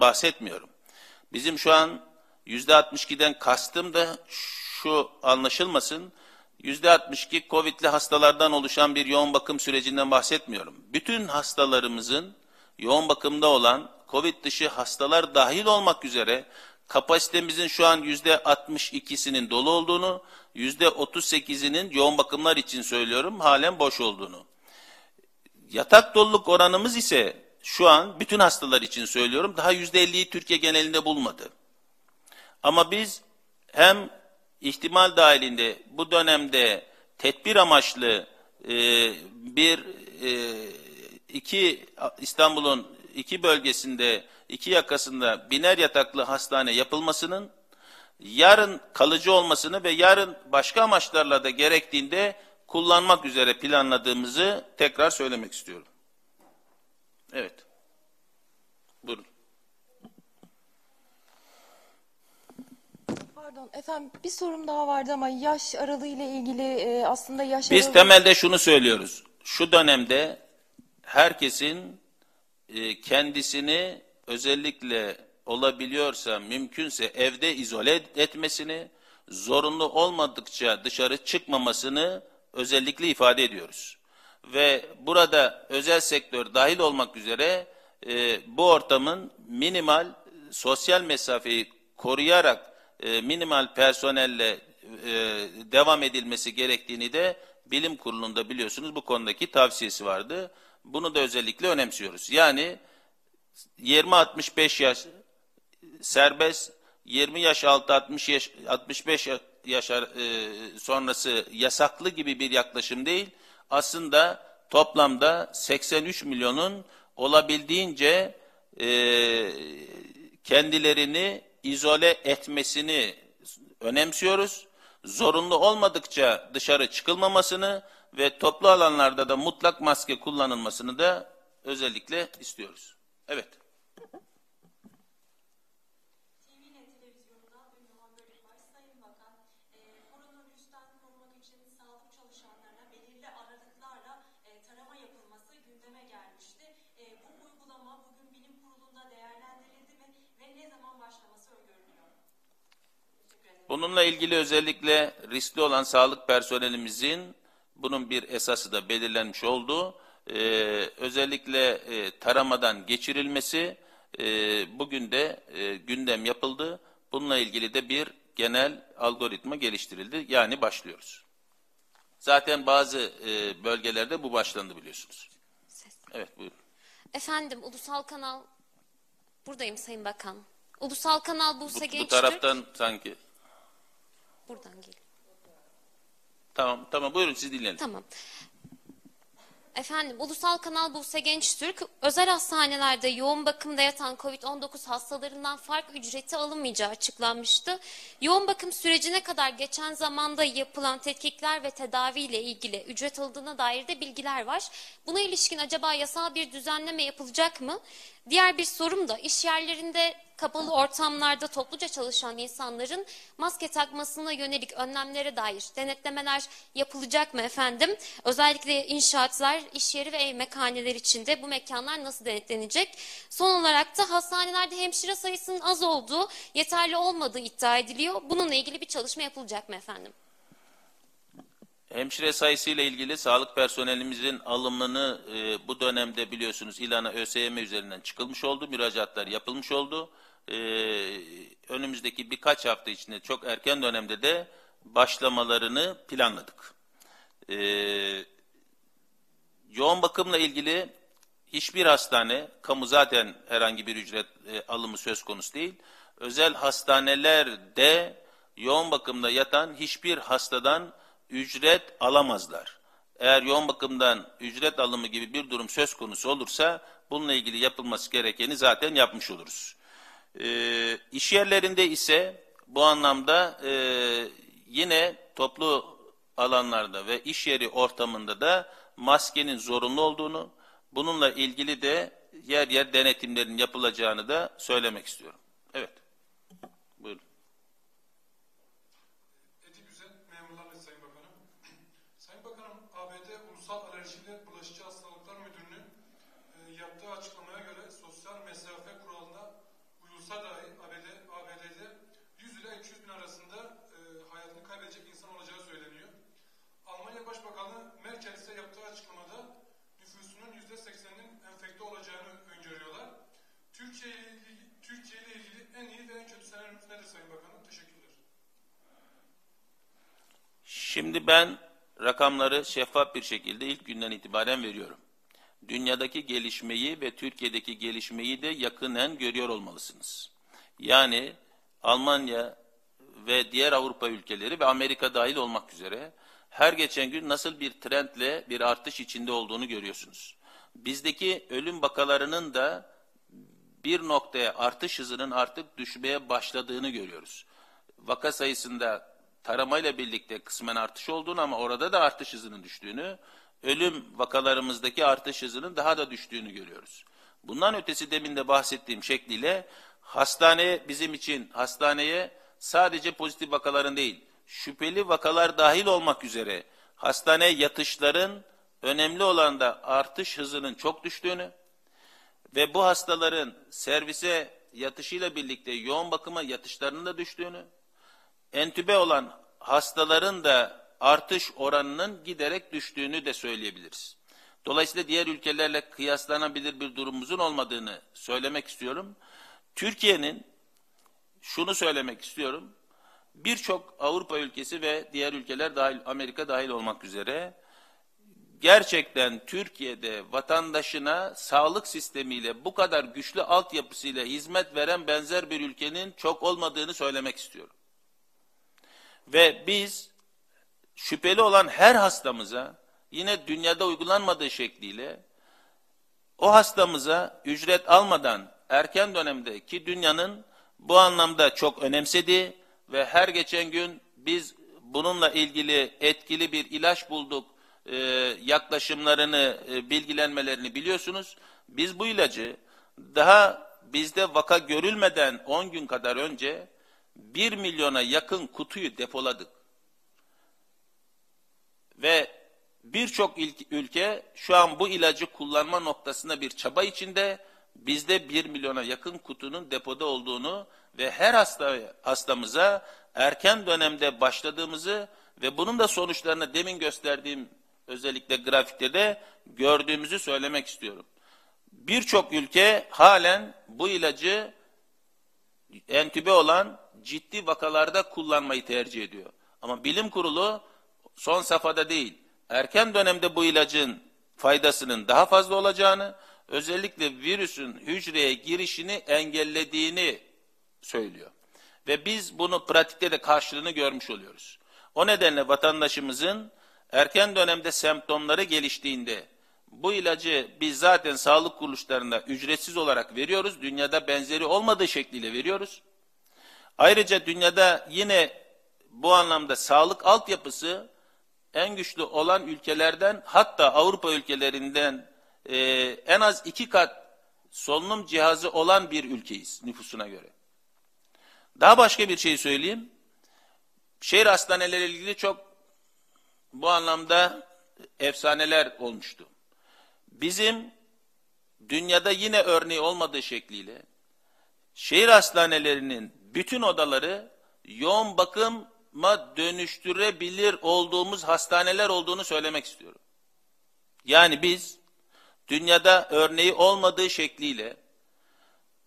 Speaker 27: bahsetmiyorum. Bizim şu an yüzde 62'den kastım da şu anlaşılmasın. Yüzde 62 Covid'li hastalardan oluşan bir yoğun bakım sürecinden bahsetmiyorum. Bütün hastalarımızın yoğun bakımda olan Covid dışı hastalar dahil olmak üzere kapasitemizin şu an yüzde 62'sinin dolu olduğunu, yüzde 38'inin yoğun bakımlar için söylüyorum halen boş olduğunu. Yatak doluluk oranımız ise şu an bütün hastalar için söylüyorum daha yüzde 50'yi Türkiye genelinde bulmadı. Ama biz hem ihtimal dahilinde bu dönemde tedbir amaçlı e, bir e, iki İstanbul'un iki bölgesinde iki yakasında biner yataklı hastane yapılmasının yarın kalıcı olmasını ve yarın başka amaçlarla da gerektiğinde kullanmak üzere planladığımızı tekrar söylemek istiyorum. Evet. Buyurun.
Speaker 29: Pardon efendim bir sorum daha vardı ama yaş aralığı ile ilgili e, aslında yaş
Speaker 27: Biz
Speaker 29: aralığı...
Speaker 27: temelde şunu söylüyoruz. Şu dönemde herkesin e, kendisini özellikle olabiliyorsa mümkünse evde izole etmesini, zorunlu olmadıkça dışarı çıkmamasını özellikle ifade ediyoruz. Ve burada özel sektör dahil olmak üzere e, bu ortamın minimal sosyal mesafeyi koruyarak e, minimal personelle e, devam edilmesi gerektiğini de bilim kurulunda biliyorsunuz bu konudaki tavsiyesi vardı. Bunu da özellikle önemsiyoruz. Yani 20-65 yaş serbest, 20 yaş altı 60 yaş 65 yaş e, sonrası yasaklı gibi bir yaklaşım değil. Aslında toplamda 83 milyonun olabildiğince kendilerini izole etmesini önemsiyoruz. Zorunlu olmadıkça dışarı çıkılmamasını ve toplu alanlarda da mutlak maske kullanılmasını da özellikle istiyoruz. Evet. Bununla ilgili özellikle riskli olan sağlık personelimizin bunun bir esası da belirlenmiş oldu. Ee, özellikle e, taramadan geçirilmesi e, bugün de e, gündem yapıldı. Bununla ilgili de bir genel algoritma geliştirildi. Yani başlıyoruz. Zaten bazı e, bölgelerde bu başlandı biliyorsunuz. Evet buyurun.
Speaker 30: Efendim ulusal kanal buradayım Sayın Bakan. Ulusal kanal Buse
Speaker 27: Bu, bu
Speaker 30: Gençtürk.
Speaker 27: taraftan sanki.
Speaker 30: Buradan geliyor.
Speaker 27: Tamam tamam buyurun siz dinleyin.
Speaker 30: Tamam. Efendim, Ulusal Kanal Buse Gençtürk, özel hastanelerde yoğun bakımda yatan COVID-19 hastalarından fark ücreti alınmayacağı açıklanmıştı. Yoğun bakım sürecine kadar geçen zamanda yapılan tetkikler ve tedaviyle ilgili ücret alındığına dair de bilgiler var. Buna ilişkin acaba yasal bir düzenleme yapılacak mı? Diğer bir sorum da iş yerlerinde kapalı ortamlarda topluca çalışan insanların maske takmasına yönelik önlemlere dair denetlemeler yapılacak mı efendim? Özellikle inşaatlar, iş yeri ve ev mekaneler içinde bu mekanlar nasıl denetlenecek? Son olarak da hastanelerde hemşire sayısının az olduğu, yeterli olmadığı iddia ediliyor. Bununla ilgili bir çalışma yapılacak mı efendim?
Speaker 27: Hemşire sayısıyla ilgili sağlık personelimizin alımını e, bu dönemde biliyorsunuz ilana ÖSYM üzerinden çıkılmış oldu. Müracaatlar yapılmış oldu. E, önümüzdeki birkaç hafta içinde çok erken dönemde de başlamalarını planladık. E, yoğun bakımla ilgili hiçbir hastane, kamu zaten herhangi bir ücret e, alımı söz konusu değil. Özel hastanelerde yoğun bakımda yatan hiçbir hastadan ücret alamazlar. Eğer yoğun bakımdan ücret alımı gibi bir durum söz konusu olursa bununla ilgili yapılması gerekeni zaten yapmış oluruz. E, iş yerlerinde ise bu anlamda e, yine toplu alanlarda ve iş yeri ortamında da maskenin zorunlu olduğunu, bununla ilgili de yer yer denetimlerin yapılacağını da söylemek istiyorum. Evet. Buyurun.
Speaker 31: Sayın Bakanım, ABD Ulusal Alerjiler Bulaşıcı Hastalıklar Müdürlüğü e, yaptığı açıklamaya göre sosyal mesafe kuralına uyulsa dahi ABD, ABD'de 100 ile 200 bin arasında e, hayatını kaybedecek insan olacağı söyleniyor. Almanya Başbakanı Merkel ise yaptığı açıklamada nüfusunun %80'inin enfekte olacağını öngörüyorlar. Türkiye ile ilgili, Türkiye ile ilgili en iyi ve en kötü senaryonuz nedir Sayın Bakanım? Teşekkürler.
Speaker 27: Şimdi ben rakamları şeffaf bir şekilde ilk günden itibaren veriyorum. Dünyadaki gelişmeyi ve Türkiye'deki gelişmeyi de yakından görüyor olmalısınız. Yani Almanya ve diğer Avrupa ülkeleri ve Amerika dahil olmak üzere her geçen gün nasıl bir trendle bir artış içinde olduğunu görüyorsunuz. bizdeki ölüm vakalarının da bir noktaya artış hızının artık düşmeye başladığını görüyoruz. Vaka sayısında taramayla birlikte kısmen artış olduğunu ama orada da artış hızının düştüğünü, ölüm vakalarımızdaki artış hızının daha da düştüğünü görüyoruz. Bundan ötesi demin de bahsettiğim şekliyle hastane bizim için hastaneye sadece pozitif vakaların değil, şüpheli vakalar dahil olmak üzere hastaneye yatışların önemli olan da artış hızının çok düştüğünü ve bu hastaların servise yatışıyla birlikte yoğun bakıma yatışlarının da düştüğünü, entübe olan hastaların da artış oranının giderek düştüğünü de söyleyebiliriz. Dolayısıyla diğer ülkelerle kıyaslanabilir bir durumumuzun olmadığını söylemek istiyorum. Türkiye'nin şunu söylemek istiyorum. Birçok Avrupa ülkesi ve diğer ülkeler dahil Amerika dahil olmak üzere gerçekten Türkiye'de vatandaşına sağlık sistemiyle bu kadar güçlü altyapısıyla hizmet veren benzer bir ülkenin çok olmadığını söylemek istiyorum. Ve biz şüpheli olan her hastamıza yine dünyada uygulanmadığı şekliyle o hastamıza ücret almadan erken dönemde ki dünyanın bu anlamda çok önemsediği ve her geçen gün biz bununla ilgili etkili bir ilaç bulduk e, yaklaşımlarını, e, bilgilenmelerini biliyorsunuz. Biz bu ilacı daha bizde vaka görülmeden 10 gün kadar önce 1 milyona yakın kutuyu depoladık. Ve birçok ülke şu an bu ilacı kullanma noktasında bir çaba içinde bizde 1 milyona yakın kutunun depoda olduğunu ve her hasta hastamıza erken dönemde başladığımızı ve bunun da sonuçlarını demin gösterdiğim özellikle grafikte de gördüğümüzü söylemek istiyorum. Birçok ülke halen bu ilacı entübe olan ciddi vakalarda kullanmayı tercih ediyor. Ama bilim kurulu son safhada değil, erken dönemde bu ilacın faydasının daha fazla olacağını, özellikle virüsün hücreye girişini engellediğini söylüyor. Ve biz bunu pratikte de karşılığını görmüş oluyoruz. O nedenle vatandaşımızın erken dönemde semptomları geliştiğinde bu ilacı biz zaten sağlık kuruluşlarında ücretsiz olarak veriyoruz. Dünyada benzeri olmadığı şekliyle veriyoruz. Ayrıca dünyada yine bu anlamda sağlık altyapısı en güçlü olan ülkelerden hatta Avrupa ülkelerinden e, en az iki kat solunum cihazı olan bir ülkeyiz nüfusuna göre. Daha başka bir şey söyleyeyim. Şehir hastaneleri ilgili çok bu anlamda efsaneler olmuştu. Bizim dünyada yine örneği olmadığı şekliyle şehir hastanelerinin bütün odaları yoğun bakıma dönüştürebilir olduğumuz hastaneler olduğunu söylemek istiyorum. Yani biz dünyada örneği olmadığı şekliyle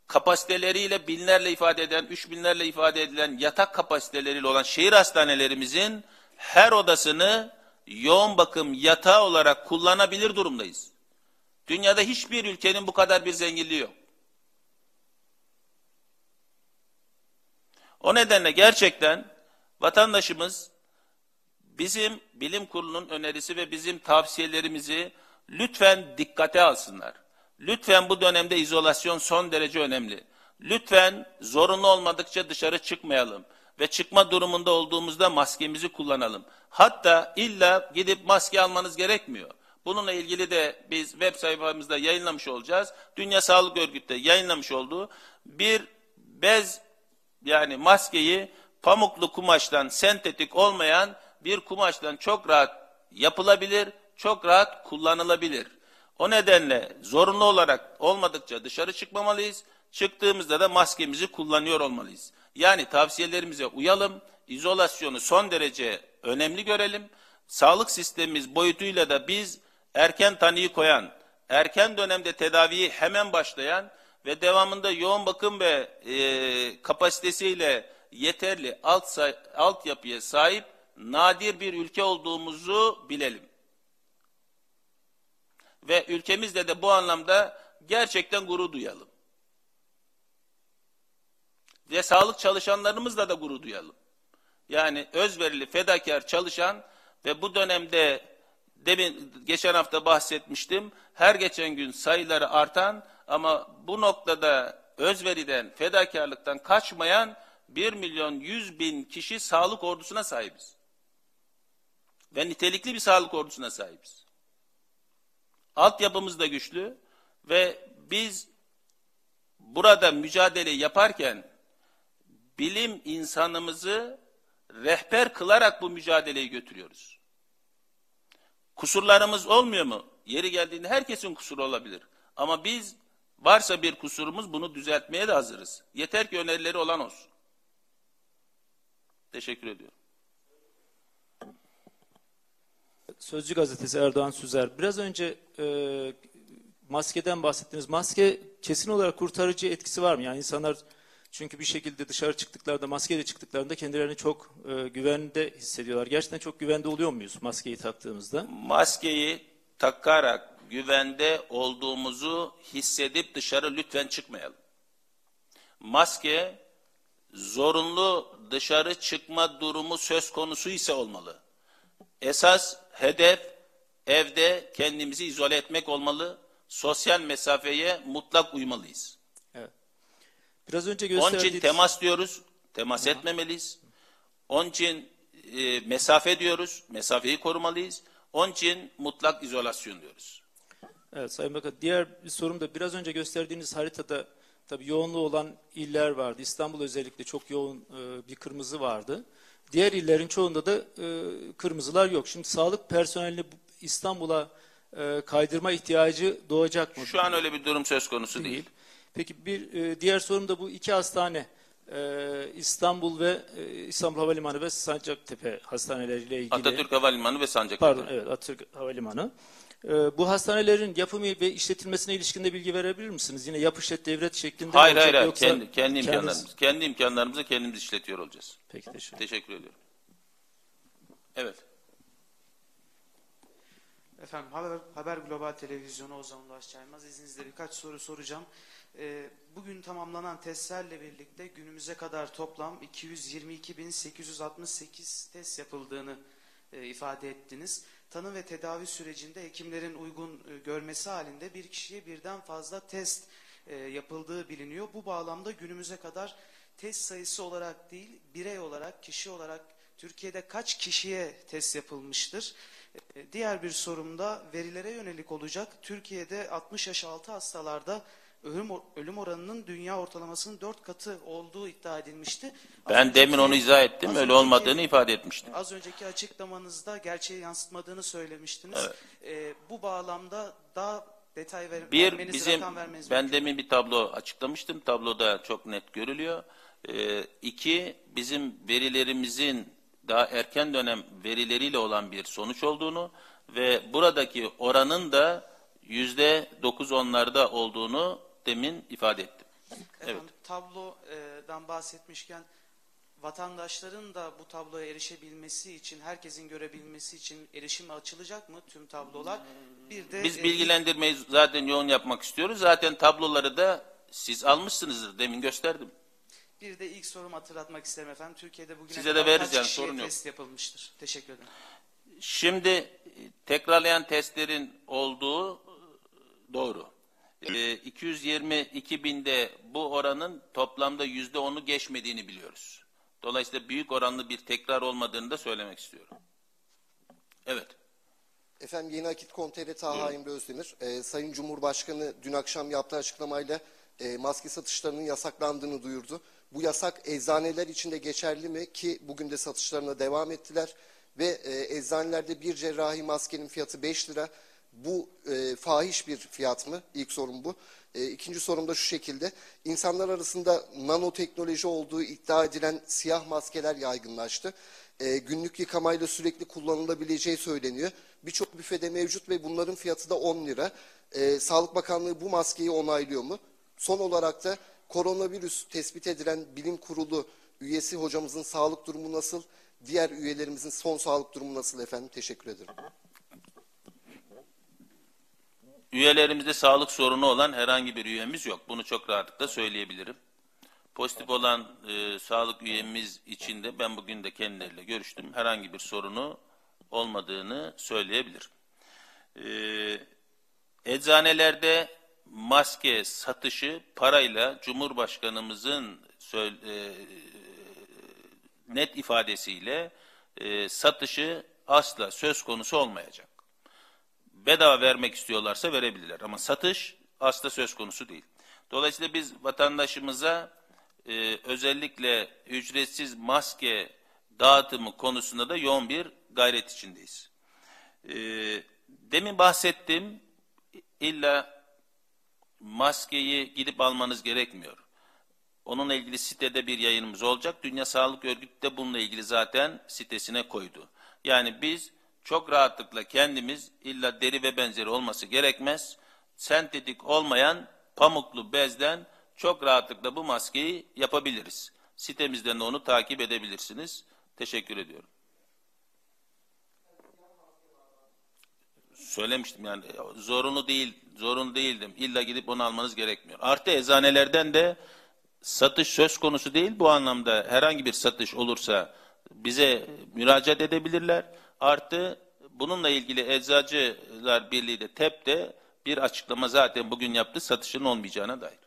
Speaker 27: kapasiteleriyle binlerle ifade eden, üç binlerle ifade edilen yatak kapasiteleriyle olan şehir hastanelerimizin her odasını yoğun bakım yatağı olarak kullanabilir durumdayız. Dünyada hiçbir ülkenin bu kadar bir zenginliği yok. O nedenle gerçekten vatandaşımız bizim bilim kurulunun önerisi ve bizim tavsiyelerimizi lütfen dikkate alsınlar. Lütfen bu dönemde izolasyon son derece önemli. Lütfen zorunlu olmadıkça dışarı çıkmayalım ve çıkma durumunda olduğumuzda maskemizi kullanalım. Hatta illa gidip maske almanız gerekmiyor. Bununla ilgili de biz web sayfamızda yayınlamış olacağız. Dünya Sağlık Örgütü de yayınlamış olduğu bir bez yani maskeyi pamuklu kumaştan sentetik olmayan bir kumaştan çok rahat yapılabilir, çok rahat kullanılabilir. O nedenle zorunlu olarak olmadıkça dışarı çıkmamalıyız. Çıktığımızda da maskemizi kullanıyor olmalıyız. Yani tavsiyelerimize uyalım, izolasyonu son derece önemli görelim. Sağlık sistemimiz boyutuyla da biz erken tanıyı koyan, erken dönemde tedaviyi hemen başlayan ve devamında yoğun bakım ve e, kapasitesiyle yeterli alt altyapıya sahip nadir bir ülke olduğumuzu bilelim. Ve ülkemizde de bu anlamda gerçekten gurur duyalım. Ve sağlık çalışanlarımızla da gurur duyalım. Yani özverili, fedakar çalışan ve bu dönemde demin geçen hafta bahsetmiştim. Her geçen gün sayıları artan ama bu noktada özveriden, fedakarlıktan kaçmayan 1 milyon 100 bin kişi sağlık ordusuna sahibiz. Ve nitelikli bir sağlık ordusuna sahibiz. Altyapımız da güçlü ve biz burada mücadele yaparken bilim insanımızı rehber kılarak bu mücadeleyi götürüyoruz. Kusurlarımız olmuyor mu? Yeri geldiğinde herkesin kusuru olabilir. Ama biz varsa bir kusurumuz bunu düzeltmeye de hazırız. Yeter ki önerileri olan olsun. Teşekkür ediyorum.
Speaker 32: Sözcü gazetesi Erdoğan Süzer. Biraz önce e, maskeden bahsettiniz. Maske kesin olarak kurtarıcı etkisi var mı? Yani insanlar çünkü bir şekilde dışarı çıktıklarında, maskeyle çıktıklarında kendilerini çok e, güvende hissediyorlar. Gerçekten çok güvende oluyor muyuz maskeyi taktığımızda?
Speaker 27: Maskeyi takarak güvende olduğumuzu hissedip dışarı lütfen çıkmayalım. Maske zorunlu dışarı çıkma durumu söz konusu ise olmalı. Esas hedef evde kendimizi izole etmek olmalı. Sosyal mesafeye mutlak uymalıyız.
Speaker 32: Biraz önce
Speaker 27: Onun için
Speaker 32: gösterdiğiniz...
Speaker 27: temas diyoruz, temas etmemeliyiz. Onun için e, mesafe diyoruz, mesafeyi korumalıyız. Onun için mutlak izolasyon diyoruz.
Speaker 32: Evet Sayın Bakan diğer bir sorum da biraz önce gösterdiğiniz haritada tabii yoğunluğu olan iller vardı. İstanbul özellikle çok yoğun e, bir kırmızı vardı. Diğer illerin çoğunda da e, kırmızılar yok. Şimdi sağlık personelini bu- İstanbul'a e, kaydırma ihtiyacı doğacak mı?
Speaker 27: Şu an öyle bir durum söz konusu değil.
Speaker 32: Peki bir e, diğer sorum da bu iki hastane e, İstanbul ve e, İstanbul Havalimanı ve Sancaktepe hastaneleriyle ilgili.
Speaker 27: Atatürk Havalimanı ve Sancaktepe.
Speaker 32: Pardon evet Atatürk Havalimanı. E, bu hastanelerin yapımı ve işletilmesine ilişkin de bilgi verebilir misiniz? Yine yap işlet devret şeklinde mi
Speaker 27: Hayır
Speaker 32: olacak
Speaker 27: hayır hayır.
Speaker 32: yoksa
Speaker 27: Kendi, kendi
Speaker 32: kendiniz-
Speaker 27: imkanlarımız. Kendi imkanlarımızı kendimiz işletiyor olacağız.
Speaker 32: Peki teşekkür
Speaker 27: Teşekkür ediyorum. Evet.
Speaker 33: Efendim Haber, Haber Global Televizyonu Ozan Ulaş Çaymaz. İzninizle birkaç soru soracağım. Ee, bugün tamamlanan testlerle birlikte günümüze kadar toplam 222.868 test yapıldığını e, ifade ettiniz. Tanı ve tedavi sürecinde hekimlerin uygun e, görmesi halinde bir kişiye birden fazla test e, yapıldığı biliniyor. Bu bağlamda günümüze kadar test sayısı olarak değil, birey olarak, kişi olarak Türkiye'de kaç kişiye test yapılmıştır? E, Diğer bir sorum da verilere yönelik olacak. Türkiye'de 60 yaş altı hastalarda ölüm, ölüm oranının dünya ortalamasının 4 katı olduğu iddia edilmişti. Az
Speaker 27: Ben
Speaker 33: önceki-
Speaker 27: demin onu izah ettim.
Speaker 33: az
Speaker 27: Öyle
Speaker 33: önceki-
Speaker 27: olmadığını ifade etmiştim.
Speaker 33: Az önceki açıklamanızda gerçeği yansıtmadığını söylemiştiniz.
Speaker 27: Evet.
Speaker 33: E, bu bağlamda daha detay ver,
Speaker 27: Bir
Speaker 33: vermeniz,
Speaker 27: bizim
Speaker 33: rakam vermeniz
Speaker 27: ben demin bir tablo açıklamıştım. Tabloda çok net görülüyor. Ee, iki bizim verilerimizin daha erken dönem verileriyle olan bir sonuç olduğunu ve buradaki oranın da yüzde dokuz onlarda olduğunu demin ifade ettim. Evet.
Speaker 33: Efendim, tablodan bahsetmişken vatandaşların da bu tabloya erişebilmesi için, herkesin görebilmesi için erişime açılacak mı tüm tablolar? Bir de
Speaker 27: Biz
Speaker 33: e,
Speaker 27: bilgilendirmeyi zaten yoğun yapmak istiyoruz. Zaten tabloları da siz almışsınızdır. Demin gösterdim.
Speaker 33: bir de ilk sorumu hatırlatmak isterim efendim. Türkiye'de bugüne
Speaker 27: Size de
Speaker 33: kadar
Speaker 27: veririz
Speaker 33: kaç
Speaker 27: yani, sorun yok.
Speaker 33: test yapılmıştır? Teşekkür ederim.
Speaker 27: Şimdi e, tekrarlayan testlerin olduğu e, doğru. E, 222 binde bu oranın toplamda yüzde onu geçmediğini biliyoruz. Dolayısıyla büyük oranlı bir tekrar olmadığını da söylemek istiyorum. Evet.
Speaker 34: Efendim Yeni Akit Komiteri Taha Emre Özdemir, e, Sayın Cumhurbaşkanı dün akşam yaptığı açıklamayla e, maske satışlarının yasaklandığını duyurdu. Bu yasak eczaneler için de geçerli mi ki bugün de satışlarına devam ettiler ve e, eczanelerde bir cerrahi maskenin fiyatı 5 lira. Bu e, fahiş bir fiyat mı? İlk sorum bu. E, ikinci sorum da şu şekilde. İnsanlar arasında nanoteknoloji olduğu iddia edilen siyah maskeler yaygınlaştı. E, günlük yıkamayla sürekli kullanılabileceği söyleniyor. Birçok büfede mevcut ve bunların fiyatı da 10 lira. E, Sağlık Bakanlığı bu maskeyi onaylıyor mu? Son olarak da koronavirüs tespit edilen bilim kurulu üyesi hocamızın sağlık durumu nasıl? Diğer üyelerimizin son sağlık durumu nasıl efendim? Teşekkür ederim.
Speaker 27: Üyelerimizde sağlık sorunu olan herhangi bir üyemiz yok. Bunu çok rahatlıkla söyleyebilirim. Pozitif olan e, sağlık üyemiz için de ben bugün de kendileriyle görüştüm. Herhangi bir sorunu olmadığını söyleyebilirim. Ee, eczanelerde maske satışı parayla Cumhurbaşkanımızın e, net ifadesiyle e, satışı asla söz konusu olmayacak. Bedava vermek istiyorlarsa verebilirler ama satış asla söz konusu değil. Dolayısıyla biz vatandaşımıza e, özellikle ücretsiz maske dağıtımı konusunda da yoğun bir gayret içindeyiz. E, demin bahsettim, illa maskeyi gidip almanız gerekmiyor. Onunla ilgili sitede bir yayınımız olacak. Dünya Sağlık Örgütü de bununla ilgili zaten sitesine koydu. Yani biz çok rahatlıkla kendimiz illa deri ve benzeri olması gerekmez. Sentetik olmayan pamuklu bezden çok rahatlıkla bu maskeyi yapabiliriz. Sitemizden de onu takip edebilirsiniz. Teşekkür ediyorum. Söylemiştim yani zorunlu değil, zorunlu değildim. İlla gidip onu almanız gerekmiyor. Artı eczanelerden de satış söz konusu değil. Bu anlamda herhangi bir satış olursa bize müracaat edebilirler. Artı bununla ilgili Eczacılar Birliği de TEP de bir açıklama zaten bugün yaptı satışın olmayacağına dair.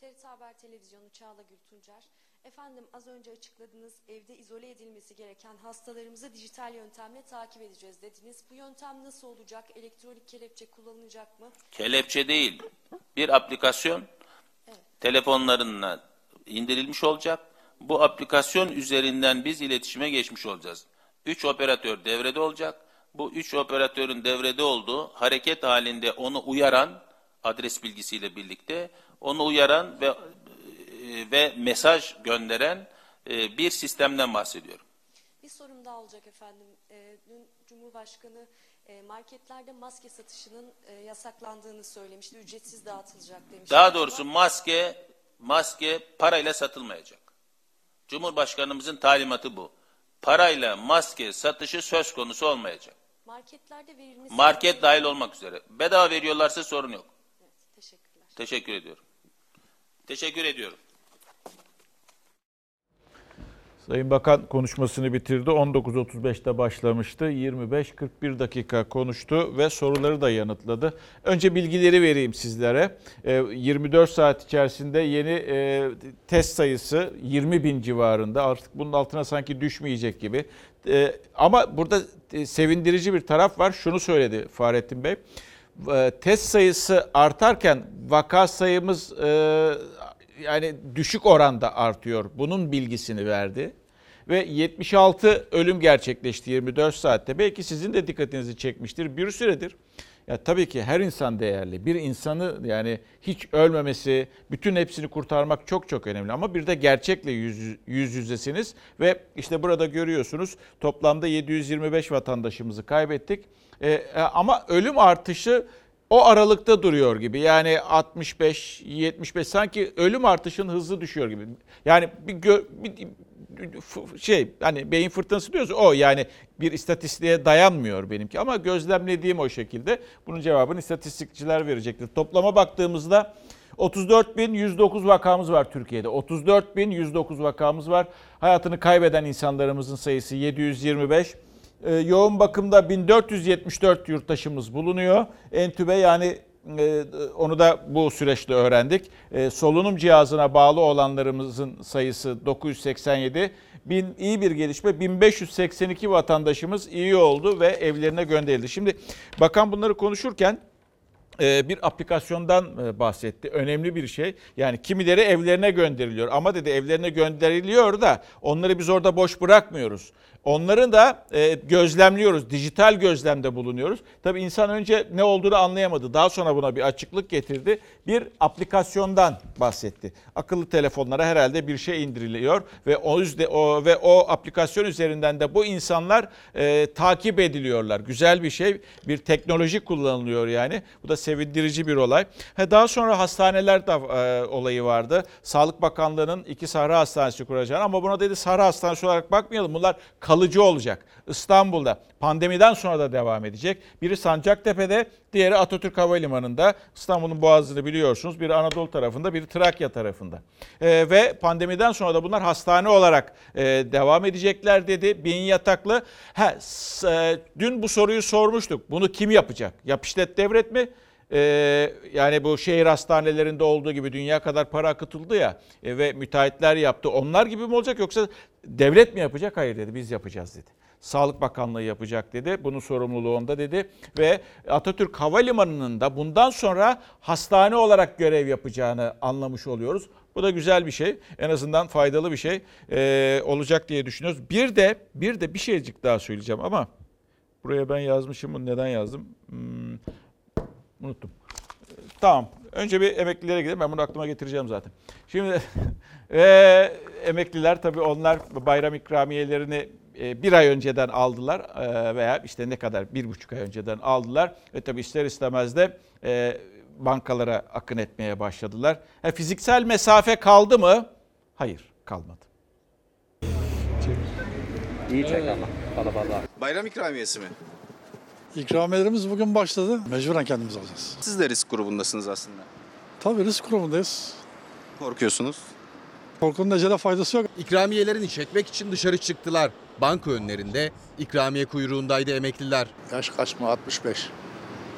Speaker 35: TRT Haber Televizyonu Çağla Gül Tuncer. Efendim az önce açıkladınız evde izole edilmesi gereken hastalarımızı dijital yöntemle takip edeceğiz dediniz. Bu yöntem nasıl olacak? Elektronik kelepçe kullanılacak mı?
Speaker 27: Kelepçe değil, bir aplikasyon telefonlarına indirilmiş olacak. Bu aplikasyon üzerinden biz iletişime geçmiş olacağız. Üç operatör devrede olacak. Bu üç operatörün devrede olduğu hareket halinde onu uyaran adres bilgisiyle birlikte onu uyaran ve e, ve mesaj gönderen e, bir sistemden bahsediyorum.
Speaker 35: Bir sorum daha olacak efendim. Ee, dün Cumhurbaşkanı e, marketlerde maske satışının e, yasaklandığını söylemişti. Ücretsiz dağıtılacak demişti.
Speaker 27: Daha doğrusu maske maske parayla satılmayacak. Cumhurbaşkanımızın talimatı bu. Parayla maske satışı söz konusu olmayacak.
Speaker 35: Marketlerde verilmesi...
Speaker 27: Market dahil olmak üzere. Bedava veriyorlarsa sorun yok.
Speaker 35: Teşekkürler.
Speaker 27: Teşekkür ediyorum. Teşekkür ediyorum.
Speaker 1: Sayın Bakan konuşmasını bitirdi. 19.35'te başlamıştı. 25-41 dakika konuştu ve soruları da yanıtladı. Önce bilgileri vereyim sizlere. Ee, 24 saat içerisinde yeni e, test sayısı 20 bin civarında. Artık bunun altına sanki düşmeyecek gibi. Ee, ama burada e, sevindirici bir taraf var. Şunu söyledi Fahrettin Bey. E, Test sayısı artarken vaka sayımız e, yani düşük oranda artıyor. Bunun bilgisini verdi. Ve 76 ölüm gerçekleşti 24 saatte. Belki sizin de dikkatinizi çekmiştir. Bir süredir ya tabii ki her insan değerli. Bir insanı yani hiç ölmemesi, bütün hepsini kurtarmak çok çok önemli. Ama bir de gerçekle yüz, yüz yüzesiniz ve işte burada görüyorsunuz toplamda 725 vatandaşımızı kaybettik. Ee, ama ölüm artışı o aralıkta duruyor gibi. Yani 65, 75 sanki ölüm artışının hızlı düşüyor gibi. Yani bir, gö, bir şey hani beyin fırtınası diyoruz o yani bir istatistiğe dayanmıyor benimki ama gözlemlediğim o şekilde. Bunun cevabını istatistikçiler verecektir. Toplama baktığımızda 34.109 vakamız var Türkiye'de. 34.109 vakamız var. Hayatını kaybeden insanlarımızın sayısı 725. Ee, yoğun bakımda 1474 yurttaşımız bulunuyor. Entübe yani e, onu da bu süreçte öğrendik. E, solunum cihazına bağlı olanlarımızın sayısı 987. Bin, iyi bir gelişme 1582 vatandaşımız iyi oldu ve evlerine gönderildi. Şimdi bakan bunları konuşurken e, bir aplikasyondan bahsetti. Önemli bir şey. Yani kimileri evlerine gönderiliyor ama dedi evlerine gönderiliyor da onları biz orada boş bırakmıyoruz. Onların da e, gözlemliyoruz, dijital gözlemde bulunuyoruz. Tabii insan önce ne olduğunu anlayamadı. Daha sonra buna bir açıklık getirdi. Bir aplikasyondan bahsetti. Akıllı telefonlara herhalde bir şey indiriliyor ve o, yüzde, o ve o aplikasyon üzerinden de bu insanlar e, takip ediliyorlar. Güzel bir şey, bir teknoloji kullanılıyor yani. Bu da sevindirici bir olay. He, daha sonra hastaneler de e, olayı vardı. Sağlık Bakanlığı'nın iki Sahra Hastanesi kuracağını ama buna dedi Sahra Hastanesi olarak bakmayalım. Bunlar kalıcı kalıcı olacak. İstanbul'da pandemiden sonra da devam edecek. Biri Sancaktepe'de, diğeri Atatürk Havalimanı'nda. İstanbul'un boğazını biliyorsunuz. Biri Anadolu tarafında, biri Trakya tarafında. Ee, ve pandemiden sonra da bunlar hastane olarak e, devam edecekler dedi. Bin yataklı. Ha, e, dün bu soruyu sormuştuk. Bunu kim yapacak? Yap işlet devret mi? Ee, yani bu şehir hastanelerinde olduğu gibi dünya kadar para akıtıldı ya e, ve müteahhitler yaptı. Onlar gibi mi olacak yoksa devlet mi yapacak? Hayır dedi biz yapacağız dedi. Sağlık Bakanlığı yapacak dedi. Bunun sorumluluğu onda dedi. Ve Atatürk Havalimanı'nın da bundan sonra hastane olarak görev yapacağını anlamış oluyoruz. Bu da güzel bir şey. En azından faydalı bir şey ee, olacak diye düşünüyoruz. Bir de bir de bir şeycik daha söyleyeceğim ama buraya ben yazmışım. Bunu neden yazdım? Hmm, unuttum. Tamam. Önce bir emeklilere gidelim. Ben bunu aklıma getireceğim zaten. Şimdi eee emekliler tabii onlar bayram ikramiyelerini e, bir ay önceden aldılar e, veya işte ne kadar bir buçuk ay önceden aldılar. Ve tabii ister istemez de e, bankalara akın etmeye başladılar. Ha, fiziksel mesafe kaldı mı? Hayır kalmadı.
Speaker 36: İyi çek ama.
Speaker 37: Bayram ikramiyesi mi?
Speaker 25: İkramiyelerimiz bugün başladı. Mecburen kendimiz alacağız.
Speaker 37: Siz de risk grubundasınız aslında.
Speaker 25: Tabii risk grubundayız.
Speaker 37: Korkuyorsunuz.
Speaker 25: Korkunun ecele faydası yok.
Speaker 38: İkramiyelerini çekmek için dışarı çıktılar. Banka önlerinde ikramiye kuyruğundaydı emekliler.
Speaker 25: Yaş kaç mı? 65.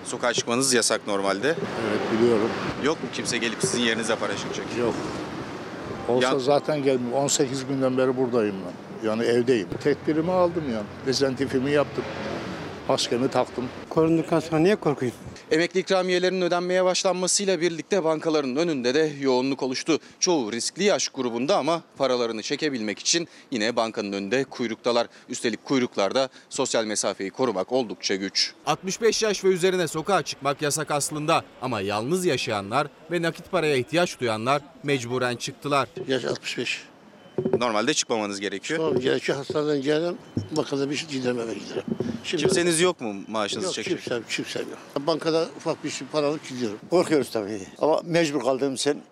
Speaker 37: Sokağa çıkmanız yasak normalde.
Speaker 25: Evet biliyorum.
Speaker 37: Yok mu kimse gelip sizin yerinize para çekecek?
Speaker 25: Yok. Olsa
Speaker 37: Ya-
Speaker 25: zaten gelmiyor. 18 günden beri buradayım ben. Yani evdeyim. Tedbirimi aldım yani. Dezentifimi yaptım. Maskemi taktım.
Speaker 38: Korunduktan sonra niye korkuyun?
Speaker 37: Emekli ikramiyelerinin ödenmeye başlanmasıyla birlikte bankaların önünde de yoğunluk oluştu. Çoğu riskli yaş grubunda ama paralarını çekebilmek için yine bankanın önünde kuyruktalar. Üstelik kuyruklarda sosyal mesafeyi korumak oldukça güç.
Speaker 38: 65 yaş ve üzerine sokağa çıkmak yasak aslında ama yalnız yaşayanlar ve nakit paraya ihtiyaç duyanlar mecburen çıktılar.
Speaker 25: Yaş 65.
Speaker 37: Normalde çıkmamanız gerekiyor.
Speaker 25: Tabii gerekiyor hastaneden geldim. Bakalım bir şey giderim eve giderim. Şimdi
Speaker 37: Kimseniz yok mu maaşınızı
Speaker 25: Yok
Speaker 37: çekecek?
Speaker 25: kimsem, kimsem yok. Bankada ufak bir şey para alıp gidiyorum.
Speaker 39: Korkuyoruz tabii. Ama mecbur kaldığım için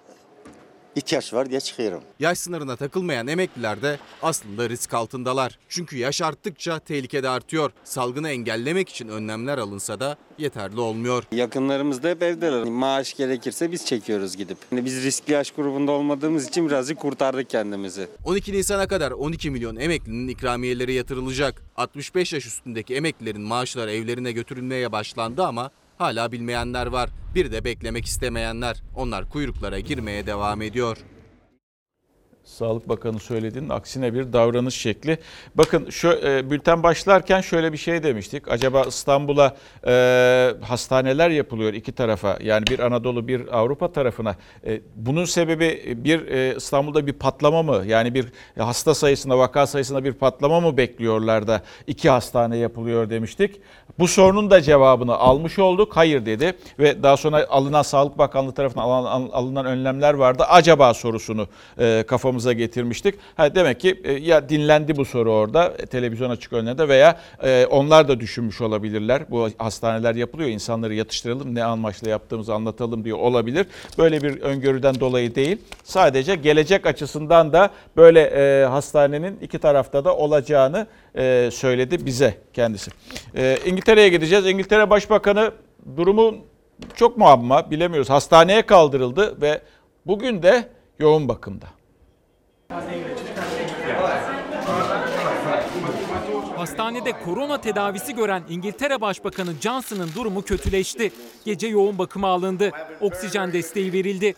Speaker 39: ihtiyaç var diye çıkıyorum.
Speaker 38: Yaş sınırına takılmayan emekliler de aslında risk altındalar. Çünkü yaş arttıkça tehlike de artıyor. Salgını engellemek için önlemler alınsa da yeterli olmuyor.
Speaker 40: Yakınlarımız da hep evdeler. Maaş gerekirse biz çekiyoruz gidip. Yani biz riskli yaş grubunda olmadığımız için birazcık kurtardık kendimizi.
Speaker 38: 12 Nisan'a kadar 12 milyon emeklinin ikramiyeleri yatırılacak. 65 yaş üstündeki emeklilerin maaşları evlerine götürülmeye başlandı ama hala bilmeyenler var. Bir de beklemek istemeyenler. Onlar kuyruklara girmeye devam ediyor.
Speaker 1: Sağlık Bakanı söylediğinin aksine bir davranış şekli. Bakın şu e, bülten başlarken şöyle bir şey demiştik. Acaba İstanbul'a e, hastaneler yapılıyor iki tarafa. Yani bir Anadolu bir Avrupa tarafına. E, bunun sebebi bir e, İstanbul'da bir patlama mı? Yani bir hasta sayısında vaka sayısında bir patlama mı bekliyorlar da iki hastane yapılıyor demiştik. Bu sorunun da cevabını almış olduk. Hayır dedi ve daha sonra alınan Sağlık Bakanlığı tarafından alınan, alınan önlemler vardı. Acaba sorusunu e, kafamıza getirmiştik. Ha, demek ki e, ya dinlendi bu soru orada e, televizyon açık önlerinde veya e, onlar da düşünmüş olabilirler. Bu hastaneler yapılıyor insanları yatıştıralım ne amaçla yaptığımızı anlatalım diye olabilir. Böyle bir öngörüden dolayı değil. Sadece gelecek açısından da böyle hastanenin iki tarafta da olacağını söyledi bize kendisi. İngiltere'ye gideceğiz. İngiltere Başbakanı durumu çok muamma bilemiyoruz. Hastaneye kaldırıldı ve bugün de yoğun bakımda.
Speaker 41: Hastanede korona tedavisi gören İngiltere Başbakanı Johnson'ın durumu kötüleşti. Gece yoğun bakıma alındı. Oksijen desteği verildi.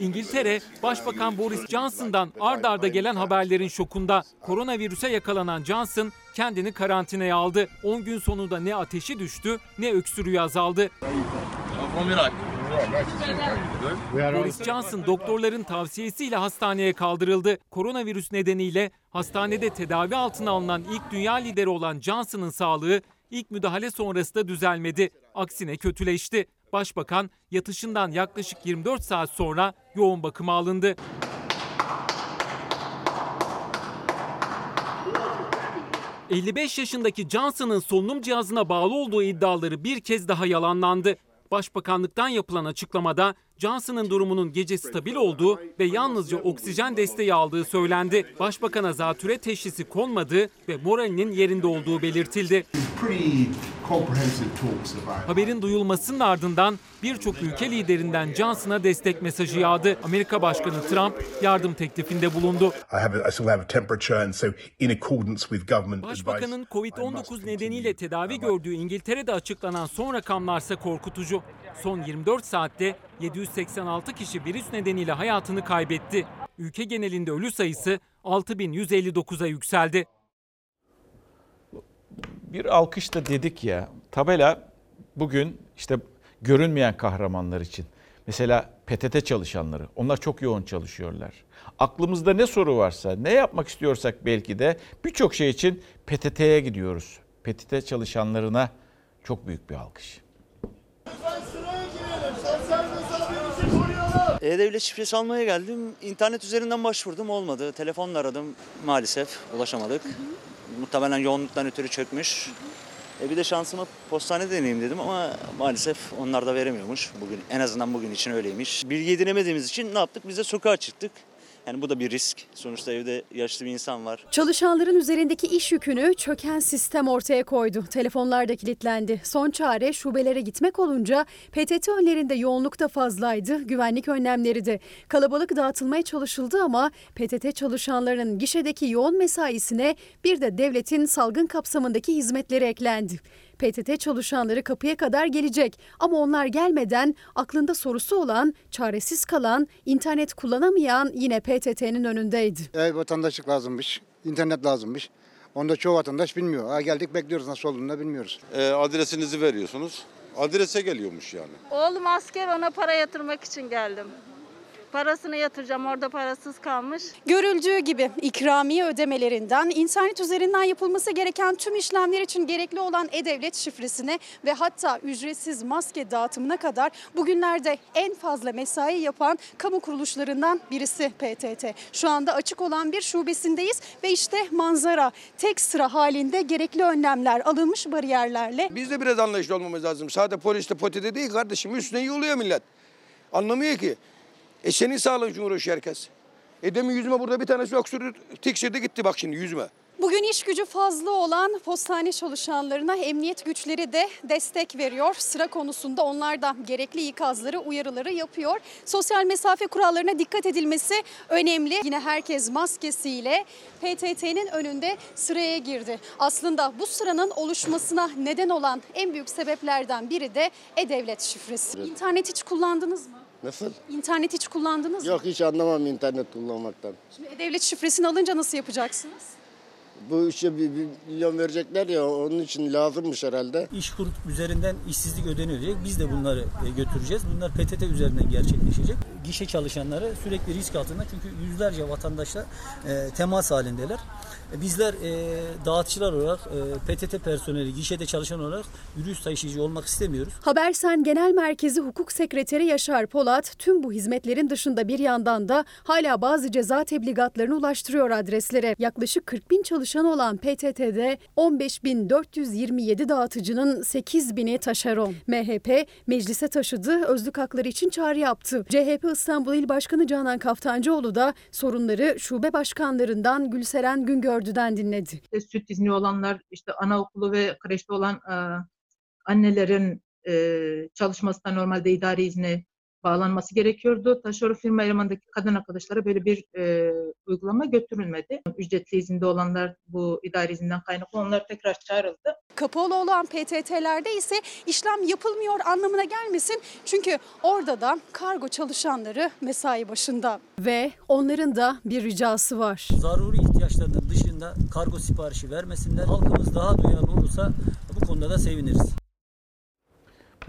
Speaker 41: İngiltere, Başbakan Boris Johnson'dan ard arda gelen haberlerin şokunda. Koronavirüse yakalanan Johnson kendini karantinaya aldı. 10 gün sonunda ne ateşi düştü ne öksürüğü azaldı. Boris Johnson doktorların tavsiyesiyle hastaneye kaldırıldı. Koronavirüs nedeniyle hastanede tedavi altına alınan ilk dünya lideri olan Johnson'ın sağlığı ilk müdahale sonrası da düzelmedi. Aksine kötüleşti. Başbakan yatışından yaklaşık 24 saat sonra yoğun bakıma alındı. ...55 yaşındaki Johnson'ın solunum cihazına bağlı olduğu iddiaları bir kez daha yalanlandı. Başbakanlıktan yapılan açıklamada Johnson'ın durumunun gece stabil olduğu ve yalnızca oksijen desteği aldığı söylendi. Başbakan'a zatüre teşhisi konmadığı ve moralinin yerinde olduğu belirtildi. Haberin duyulmasının ardından birçok ülke liderinden Johnson'a destek mesajı yağdı. Amerika Başkanı Trump yardım teklifinde bulundu. Başbakanın
Speaker 42: advice, I
Speaker 41: Covid-19
Speaker 42: must
Speaker 41: nedeniyle tedavi gördüğü İngiltere'de açıklanan son rakamlarsa korkutucu. Son 24 saatte 786 kişi virüs nedeniyle hayatını kaybetti. Ülke genelinde ölü sayısı 6159'a yükseldi.
Speaker 1: Bir alkış da dedik ya. Tabela bugün işte görünmeyen kahramanlar için. Mesela PTT çalışanları. Onlar çok yoğun çalışıyorlar. Aklımızda ne soru varsa, ne yapmak istiyorsak belki de birçok şey için PTT'ye gidiyoruz. PTT çalışanlarına çok büyük bir alkış.
Speaker 43: E-Devlet şifresi almaya geldim. İnternet üzerinden başvurdum olmadı. Telefonla aradım maalesef ulaşamadık. Muhtemelen yoğunluktan ötürü çökmüş. E bir de şansımı postane deneyeyim dedim ama maalesef onlar da veremiyormuş. Bugün en azından bugün için öyleymiş. Bilgi edinemediğimiz için ne yaptık? Biz de sokağa çıktık. Yani bu da bir risk. Sonuçta evde yaşlı bir insan var.
Speaker 3: Çalışanların üzerindeki iş yükünü çöken sistem ortaya koydu. Telefonlar da kilitlendi. Son çare şubelere gitmek olunca PTT önlerinde yoğunluk da fazlaydı, güvenlik önlemleri de. Kalabalık dağıtılmaya çalışıldı ama PTT çalışanlarının gişedeki yoğun mesaisine bir de devletin salgın kapsamındaki hizmetleri eklendi. PTT çalışanları kapıya kadar gelecek ama onlar gelmeden aklında sorusu olan, çaresiz kalan, internet kullanamayan yine PTT'nin önündeydi.
Speaker 37: Ev vatandaşlık lazımmış, internet lazımmış. Onu da çoğu vatandaş bilmiyor. Ha, geldik bekliyoruz nasıl olduğunu da bilmiyoruz.
Speaker 44: E, adresinizi veriyorsunuz. Adrese geliyormuş yani.
Speaker 45: Oğlum asker ona para yatırmak için geldim. Parasını yatıracağım orada parasız kalmış.
Speaker 3: Görüldüğü gibi ikramiye ödemelerinden internet üzerinden yapılması gereken tüm işlemler için gerekli olan e-devlet şifresine ve hatta ücretsiz maske dağıtımına kadar bugünlerde en fazla mesai yapan kamu kuruluşlarından birisi PTT. Şu anda açık olan bir şubesindeyiz ve işte manzara tek sıra halinde gerekli önlemler alınmış bariyerlerle.
Speaker 18: Biz de biraz anlayışlı olmamız lazım. Sadece polis de potede değil kardeşim. Üstüne yoluyor millet. Anlamıyor ki. E senin sağlığın için uğraşıyor herkes. E demin yüzüme burada bir tanesi öksürdü, tiksildi gitti bak şimdi yüzüme.
Speaker 3: Bugün iş gücü fazla olan postane çalışanlarına emniyet güçleri de destek veriyor. Sıra konusunda onlar da gerekli ikazları, uyarıları yapıyor. Sosyal mesafe kurallarına dikkat edilmesi önemli. Yine herkes maskesiyle PTT'nin önünde sıraya girdi. Aslında bu sıranın oluşmasına neden olan en büyük sebeplerden biri de e-devlet şifresi. İnternet hiç kullandınız mı?
Speaker 37: Nasıl?
Speaker 3: İnternet hiç kullandınız mı?
Speaker 37: Yok hiç anlamam internet kullanmaktan.
Speaker 3: Şimdi e-devlet şifresini alınca nasıl yapacaksınız?
Speaker 37: Bu işe bir, bir milyon verecekler ya onun için lazımmış herhalde.
Speaker 46: İş kurup üzerinden işsizlik ödeniyor diyecek. Biz de bunları e, götüreceğiz. Bunlar PTT üzerinden gerçekleşecek. Gişe çalışanları sürekli risk altında çünkü yüzlerce vatandaşla e, temas halindeler. E, Bizler e, dağıtıcılar olarak e, PTT personeli, gişede çalışan olarak virüs taşıyıcı olmak istemiyoruz.
Speaker 3: Habersen Genel Merkezi Hukuk Sekreteri Yaşar Polat tüm bu hizmetlerin dışında bir yandan da hala bazı ceza tebligatlarını ulaştırıyor adreslere. Yaklaşık 40 bin çalışan olan PTT'de 15.427 dağıtıcının 8 bini taşeron. MHP meclise taşıdı, özlük hakları için çağrı yaptı. CHP İstanbul İl Başkanı Canan Kaftancıoğlu da sorunları şube başkanlarından Gülseren Güngördü'den dinledi.
Speaker 47: işte süt izni olanlar, işte anaokulu ve kreşte olan e, annelerin e, çalışmasına normalde idari izne bağlanması gerekiyordu. Taşeron firma elemandaki kadın arkadaşlara böyle bir e, uygulama götürülmedi. Ücretli izinde olanlar bu idari izinden kaynaklı onlar tekrar çağrıldı.
Speaker 3: Kapalı olan PTT'lerde ise işlem yapılmıyor anlamına gelmesin. Çünkü orada da kargo çalışanları mesai başında. Ve onların da bir ricası var.
Speaker 46: Zaruri ihtiyaçlarının dışında kargo siparişi vermesinler. Halkımız daha duyarlı olursa bu konuda da seviniriz.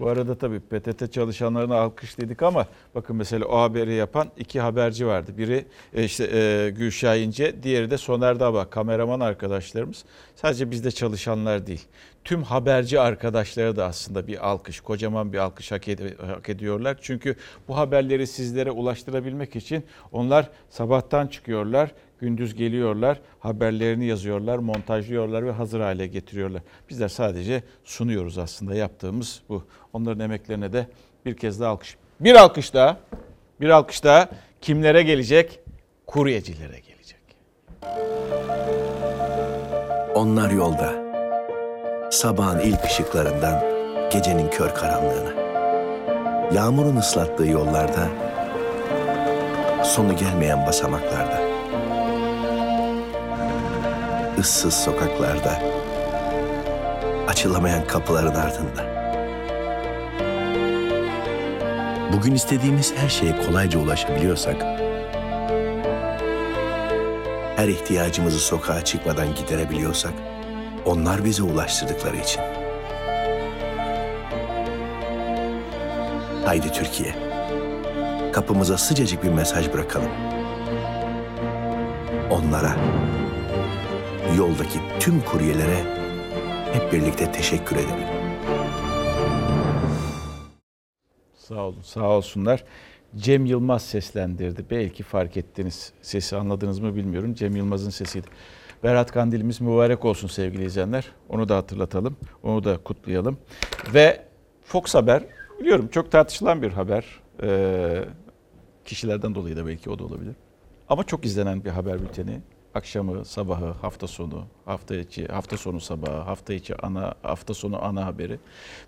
Speaker 1: Bu arada tabii PTT çalışanlarına alkışladık ama bakın mesela o haberi yapan iki haberci vardı. Biri e, işte e, Gülşah İnce, diğeri de Soner Daba, kameraman arkadaşlarımız. Sadece bizde çalışanlar değil. Tüm haberci arkadaşlara da aslında bir alkış, kocaman bir alkış hak, ed- hak ediyorlar. Çünkü bu haberleri sizlere ulaştırabilmek için onlar sabahtan çıkıyorlar, gündüz geliyorlar, haberlerini yazıyorlar, montajlıyorlar ve hazır hale getiriyorlar. Bizler sadece sunuyoruz aslında yaptığımız bu. Onların emeklerine de bir kez daha alkış. Bir alkış daha. Bir alkış daha. Kimlere gelecek? Kuryecilere gelecek.
Speaker 38: Onlar yolda. Sabahın ilk ışıklarından gecenin kör karanlığına. Yağmurun ıslattığı yollarda, sonu gelmeyen basamaklarda. Issız sokaklarda, açılamayan kapıların ardında. Bugün istediğimiz her şeye kolayca ulaşabiliyorsak, her ihtiyacımızı sokağa çıkmadan giderebiliyorsak, onlar bize ulaştırdıkları için. Haydi Türkiye, kapımıza sıcacık bir mesaj bırakalım. Onlara, yoldaki tüm kuryelere hep birlikte teşekkür edelim.
Speaker 1: Sağ olun, sağ olsunlar. Cem Yılmaz seslendirdi. Belki fark ettiniz. Sesi anladınız mı bilmiyorum. Cem Yılmaz'ın sesiydi. Berat Kandilimiz mübarek olsun sevgili izleyenler. Onu da hatırlatalım. Onu da kutlayalım. Ve Fox Haber biliyorum çok tartışılan bir haber. Ee, kişilerden dolayı da belki o da olabilir. Ama çok izlenen bir haber bülteni. Akşamı, sabahı, hafta sonu, hafta içi, hafta sonu sabahı, hafta içi ana, hafta sonu ana haberi.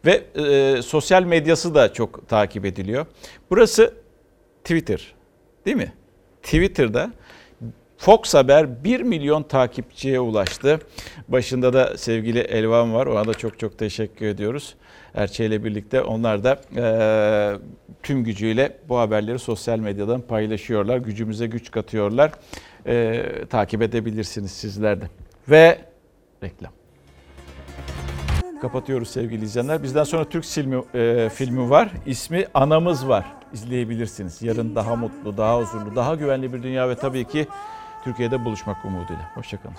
Speaker 1: Ve e, sosyal medyası da çok takip ediliyor. Burası Twitter değil mi? Twitter'da Fox Haber 1 milyon takipçiye ulaştı. Başında da sevgili Elvan var. Ona da çok çok teşekkür ediyoruz. Erçe ile birlikte onlar da e, tüm gücüyle bu haberleri sosyal medyadan paylaşıyorlar. Gücümüze güç katıyorlar. E, takip edebilirsiniz sizler de. Ve reklam. Kapatıyoruz sevgili izleyenler. Bizden sonra Türk filmi, e, filmi var. İsmi Anamız Var. İzleyebilirsiniz. Yarın daha mutlu, daha huzurlu, daha güvenli bir dünya ve tabii ki Türkiye'de buluşmak umuduyla. Hoşçakalın.